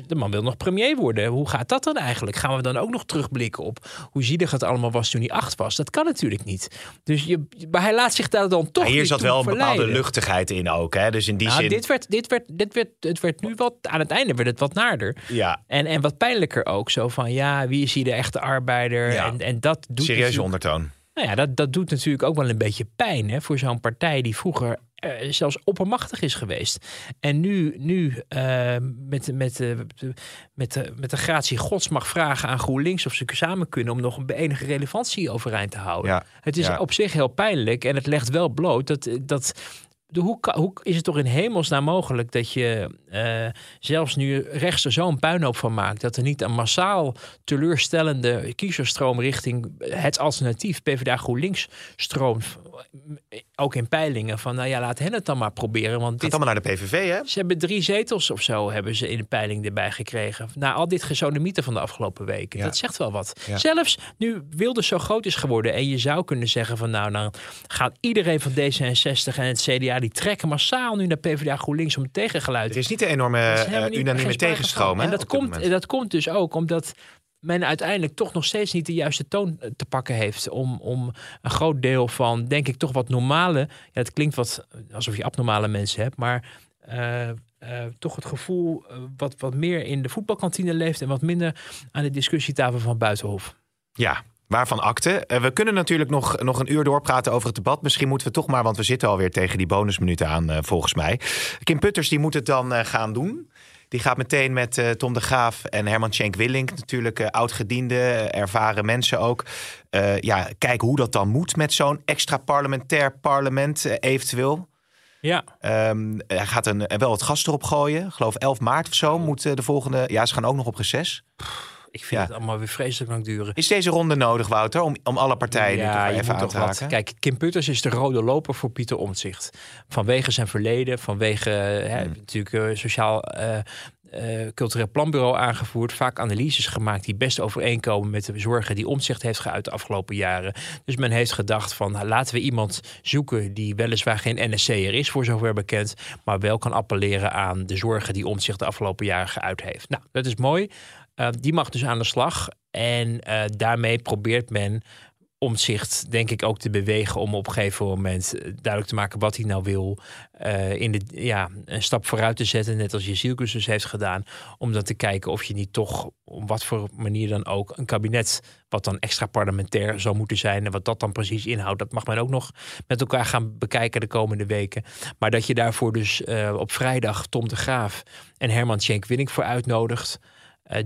De man wil nog premier worden. Hoe gaat dat dan eigenlijk? Gaan we dan ook nog terugblikken op hoe zielig het allemaal was toen hij acht was? Dat kan natuurlijk niet. Dus je, maar hij laat zich daar dan toch. Maar hier zat wel een bepaalde luchtigheid in ook. Hè? Dus in die Nou, zin. dit werd, dit werd, dit werd, het werd nu wat, aan het einde werd het wat naarder. Ja, En, en wat pijnlijker ook, zo van ja, wie is hier de echte arbeider? Ja. En, en dat doet serieuze ondertoon. Nou ja, dat, dat doet natuurlijk ook wel een beetje pijn hè, voor zo'n partij die vroeger eh, zelfs oppermachtig is geweest. En nu, nu eh, met, met, eh, met, de met de gratie gods mag vragen aan GroenLinks of ze samen kunnen om nog een enige relevantie overeind te houden. Ja, Het is ja. op zich heel pijnlijk en het legt wel bloot dat. dat hoe, hoe is het toch in hemelsnaam mogelijk dat je eh, zelfs nu rechts er zo'n puinhoop van maakt... dat er niet een massaal teleurstellende kiezerstroom richting het alternatief PvdA GroenLinks stroomt, ook in peilingen, van nou ja, laat hen het dan maar proberen. Want Gaat dit, allemaal naar de PVV, hè? ze hebben drie zetels of zo hebben ze in de peiling erbij gekregen. Na al dit gesodemieten van de afgelopen weken. Ja. Dat zegt wel wat. Ja. Zelfs nu Wilders zo groot is geworden en je zou kunnen zeggen van nou, dan gaat iedereen van D66 en het CDA die trekken massaal nu naar PvdA GroenLinks om tegengeluid. Er is niet de enorme eh, niet- unanieme tegenstroom. En dat komt, dat komt dus ook omdat men uiteindelijk toch nog steeds niet de juiste toon eh, te pakken heeft. Om, om een groot deel van, denk ik, toch wat normale. Ja, het klinkt wat alsof je abnormale mensen hebt, maar. eh, eh, toch het gevoel eh, wat, wat meer in de voetbalkantine leeft en wat minder aan de discussietafel van Buitenhof. Ja, waarvan akte. Eh, we kunnen natuurlijk nog, nog een uur doorpraten over het debat. Misschien moeten we toch maar, want we zitten alweer tegen die bonusminuten aan, eh, volgens mij. Kim Putters die moet het dan eh, gaan doen. Die gaat meteen met Tom de Graaf en Herman Schenk Willink, natuurlijk eh, oud-gediende, ervaren mensen ook. Ja, kijken hoe dat dan moet met zo'n extra parlementair parlement eventueel. Ja, Ehm, hij gaat een, wel het gas erop gooien. Ik geloof 11 maart of zo moet de volgende. Ja, ze gaan ook nog op reces. Ik vind Ja. het allemaal weer vreselijk lang duren. Is deze ronde nodig, Wouter, om, om alle partijen ja, even aan te wat. raken? Kijk, Kim Putters is de rode loper voor Pieter Omtzigt. Vanwege zijn verleden, vanwege hè, Hmm. natuurlijk eh, sociaal eh, eh, cultureel planbureau aangevoerd. Vaak analyses gemaakt die best overeenkomen met de zorgen die Omtzigt heeft geuit de afgelopen jaren. Dus men heeft gedacht van nou, laten we iemand zoeken die weliswaar geen NSC'er is, voor zover bekend, maar wel kan appelleren aan de zorgen die Omtzigt de afgelopen jaren geuit heeft. Nou, dat is mooi. Eh, die mag dus aan de slag. En eh, daarmee probeert men omzicht, denk ik, ook te bewegen om op een gegeven moment eh, duidelijk te maken wat hij nou wil. eh, in de, ja, een stap vooruit te zetten, net als je zielcursus heeft gedaan. Om dan te kijken of je niet toch, op wat voor manier dan ook, een kabinet wat dan extra parlementair zou moeten zijn. En wat dat dan precies inhoudt, dat mag men ook nog met elkaar gaan bekijken de komende weken. Maar dat je daarvoor dus eh, op vrijdag Tom de Graaf en Herman Schenk Winning voor uitnodigt.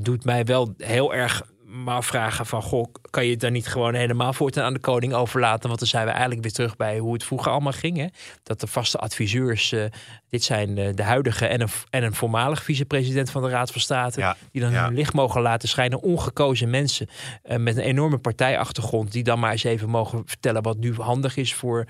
doet mij wel heel erg maar vragen van... goh, kan je het dan niet gewoon helemaal voortaan aan de koning overlaten? Want dan zijn we eigenlijk weer terug bij hoe het vroeger allemaal ging. Hè? Dat de vaste adviseurs, eh, dit zijn eh, de huidige en een, en een voormalig vicepresident van de Raad van State... Ja, die dan ja. hun licht mogen laten schijnen. Ongekozen mensen eh, met een enorme partijachtergrond... die dan maar eens even mogen vertellen wat nu handig is voor...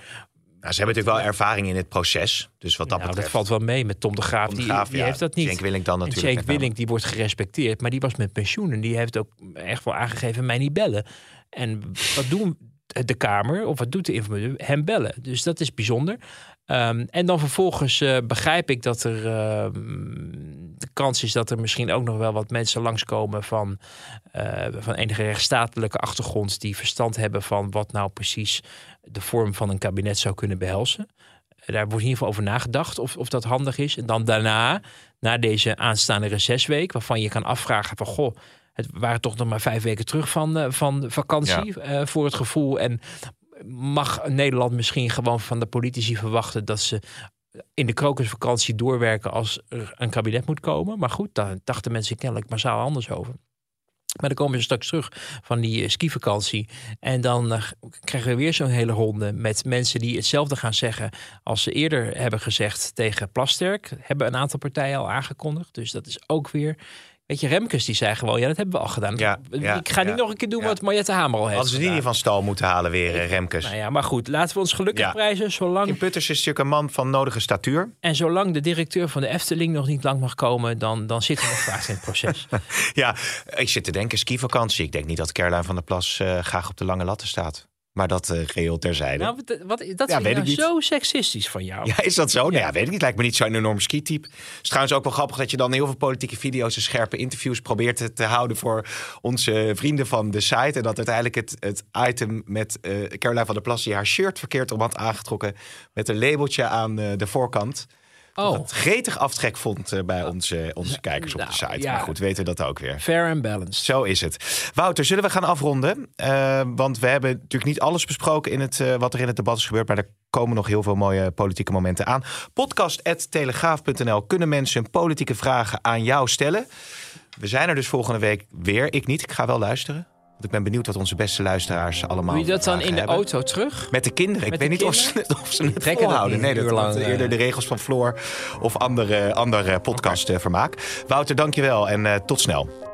Nou, ze hebben natuurlijk wel ervaring in het proces. Dus wat dat nou, betreft. dat valt wel mee met Tom de Graaf. Tom de die Graaf, die ja. heeft dat niet. Cenk Willink dan natuurlijk. Name. Willink die wordt gerespecteerd, maar die was met pensioen en die heeft ook echt wel aangegeven mij niet bellen. En wat doen de Kamer of wat doet de informateur? Hem bellen. Dus dat is bijzonder. Ehm, en dan vervolgens eh, begrijp ik dat er ehm, de kans is dat er misschien ook nog wel wat mensen langskomen van, eh, van enige rechtsstatelijke achtergrond die verstand hebben van wat nou precies de vorm van een kabinet zou kunnen behelzen. Daar wordt in ieder geval over nagedacht of, of dat handig is. En dan daarna, na deze aanstaande recessweek, waarvan je kan afvragen van goh, het waren toch nog maar vijf weken terug van, eh, van vakantie eh, voor het gevoel. En mag Nederland misschien gewoon van de politici verwachten dat ze in de krokusvakantie doorwerken als er een kabinet moet komen. Maar goed, daar dachten mensen kennelijk massaal anders over. Maar dan komen ze straks terug van die eh, skivakantie. En dan eh, krijgen we weer zo'n hele ronde met mensen die hetzelfde gaan zeggen als ze eerder hebben gezegd tegen Plasterk. Hebben een aantal partijen al aangekondigd. Dus dat is ook weer. Weet je, Remkes die zei gewoon, ja, dat hebben we al gedaan. Ja, ja, ik ga niet ja, nog een keer doen wat Mariette Hamer al heeft Hadden ze die niet van stal moeten halen weer, eh, Remkes. Nou ja, maar goed, laten we ons gelukkig prijzen. Zolang, Kim Putters is natuurlijk een man van nodige statuur. en zolang de directeur van de Efteling nog niet lang mag komen, dan, dan zitten we nog vaak in het proces. Ja, ik zit te denken, skivakantie. Ik denk niet dat Caroline van der Plas eh, graag op de lange latten staat. Maar dat uh, geheel terzijde. Nou, wat, wat, dat Ja, ik nou zo seksistisch van jou. Ja, is dat zo? Nou ja, weet ik niet. Lijkt me niet zo'n enorm ski-type. Het is trouwens ook wel grappig dat je dan heel veel politieke video's en scherpe interviews probeert te, houden voor onze vrienden van de site. En dat uiteindelijk het, het item met eh Caroline van der Plas die haar shirt verkeerd om had aangetrokken met een labeltje aan eh, de voorkant. Oh, Dat gretig aftrek vond eh, bij onze, onze kijkers op de Nou, site. ja. Maar goed, weten we dat ook weer. fair and balanced. Zo is het. Wouter, zullen we gaan afronden? Eh, want we hebben natuurlijk niet alles besproken in het, eh, wat er in het debat is gebeurd. Maar er komen nog heel veel mooie politieke momenten aan. Podcast.telegraaf.nl kunnen mensen politieke vragen aan jou stellen. We zijn er dus volgende week weer. Ik niet, ik ga wel luisteren. Want ik ben benieuwd wat onze beste luisteraars allemaal Doe je dat dan in de hebben. auto terug? Met de kinderen. Ik weet de niet of ze, kinderen? of ze het volhouden. niet Nee, dat lang, eerder eh. de regels van Floor of andere, andere podcastvermaak. Wouter, dankjewel en eh, tot snel.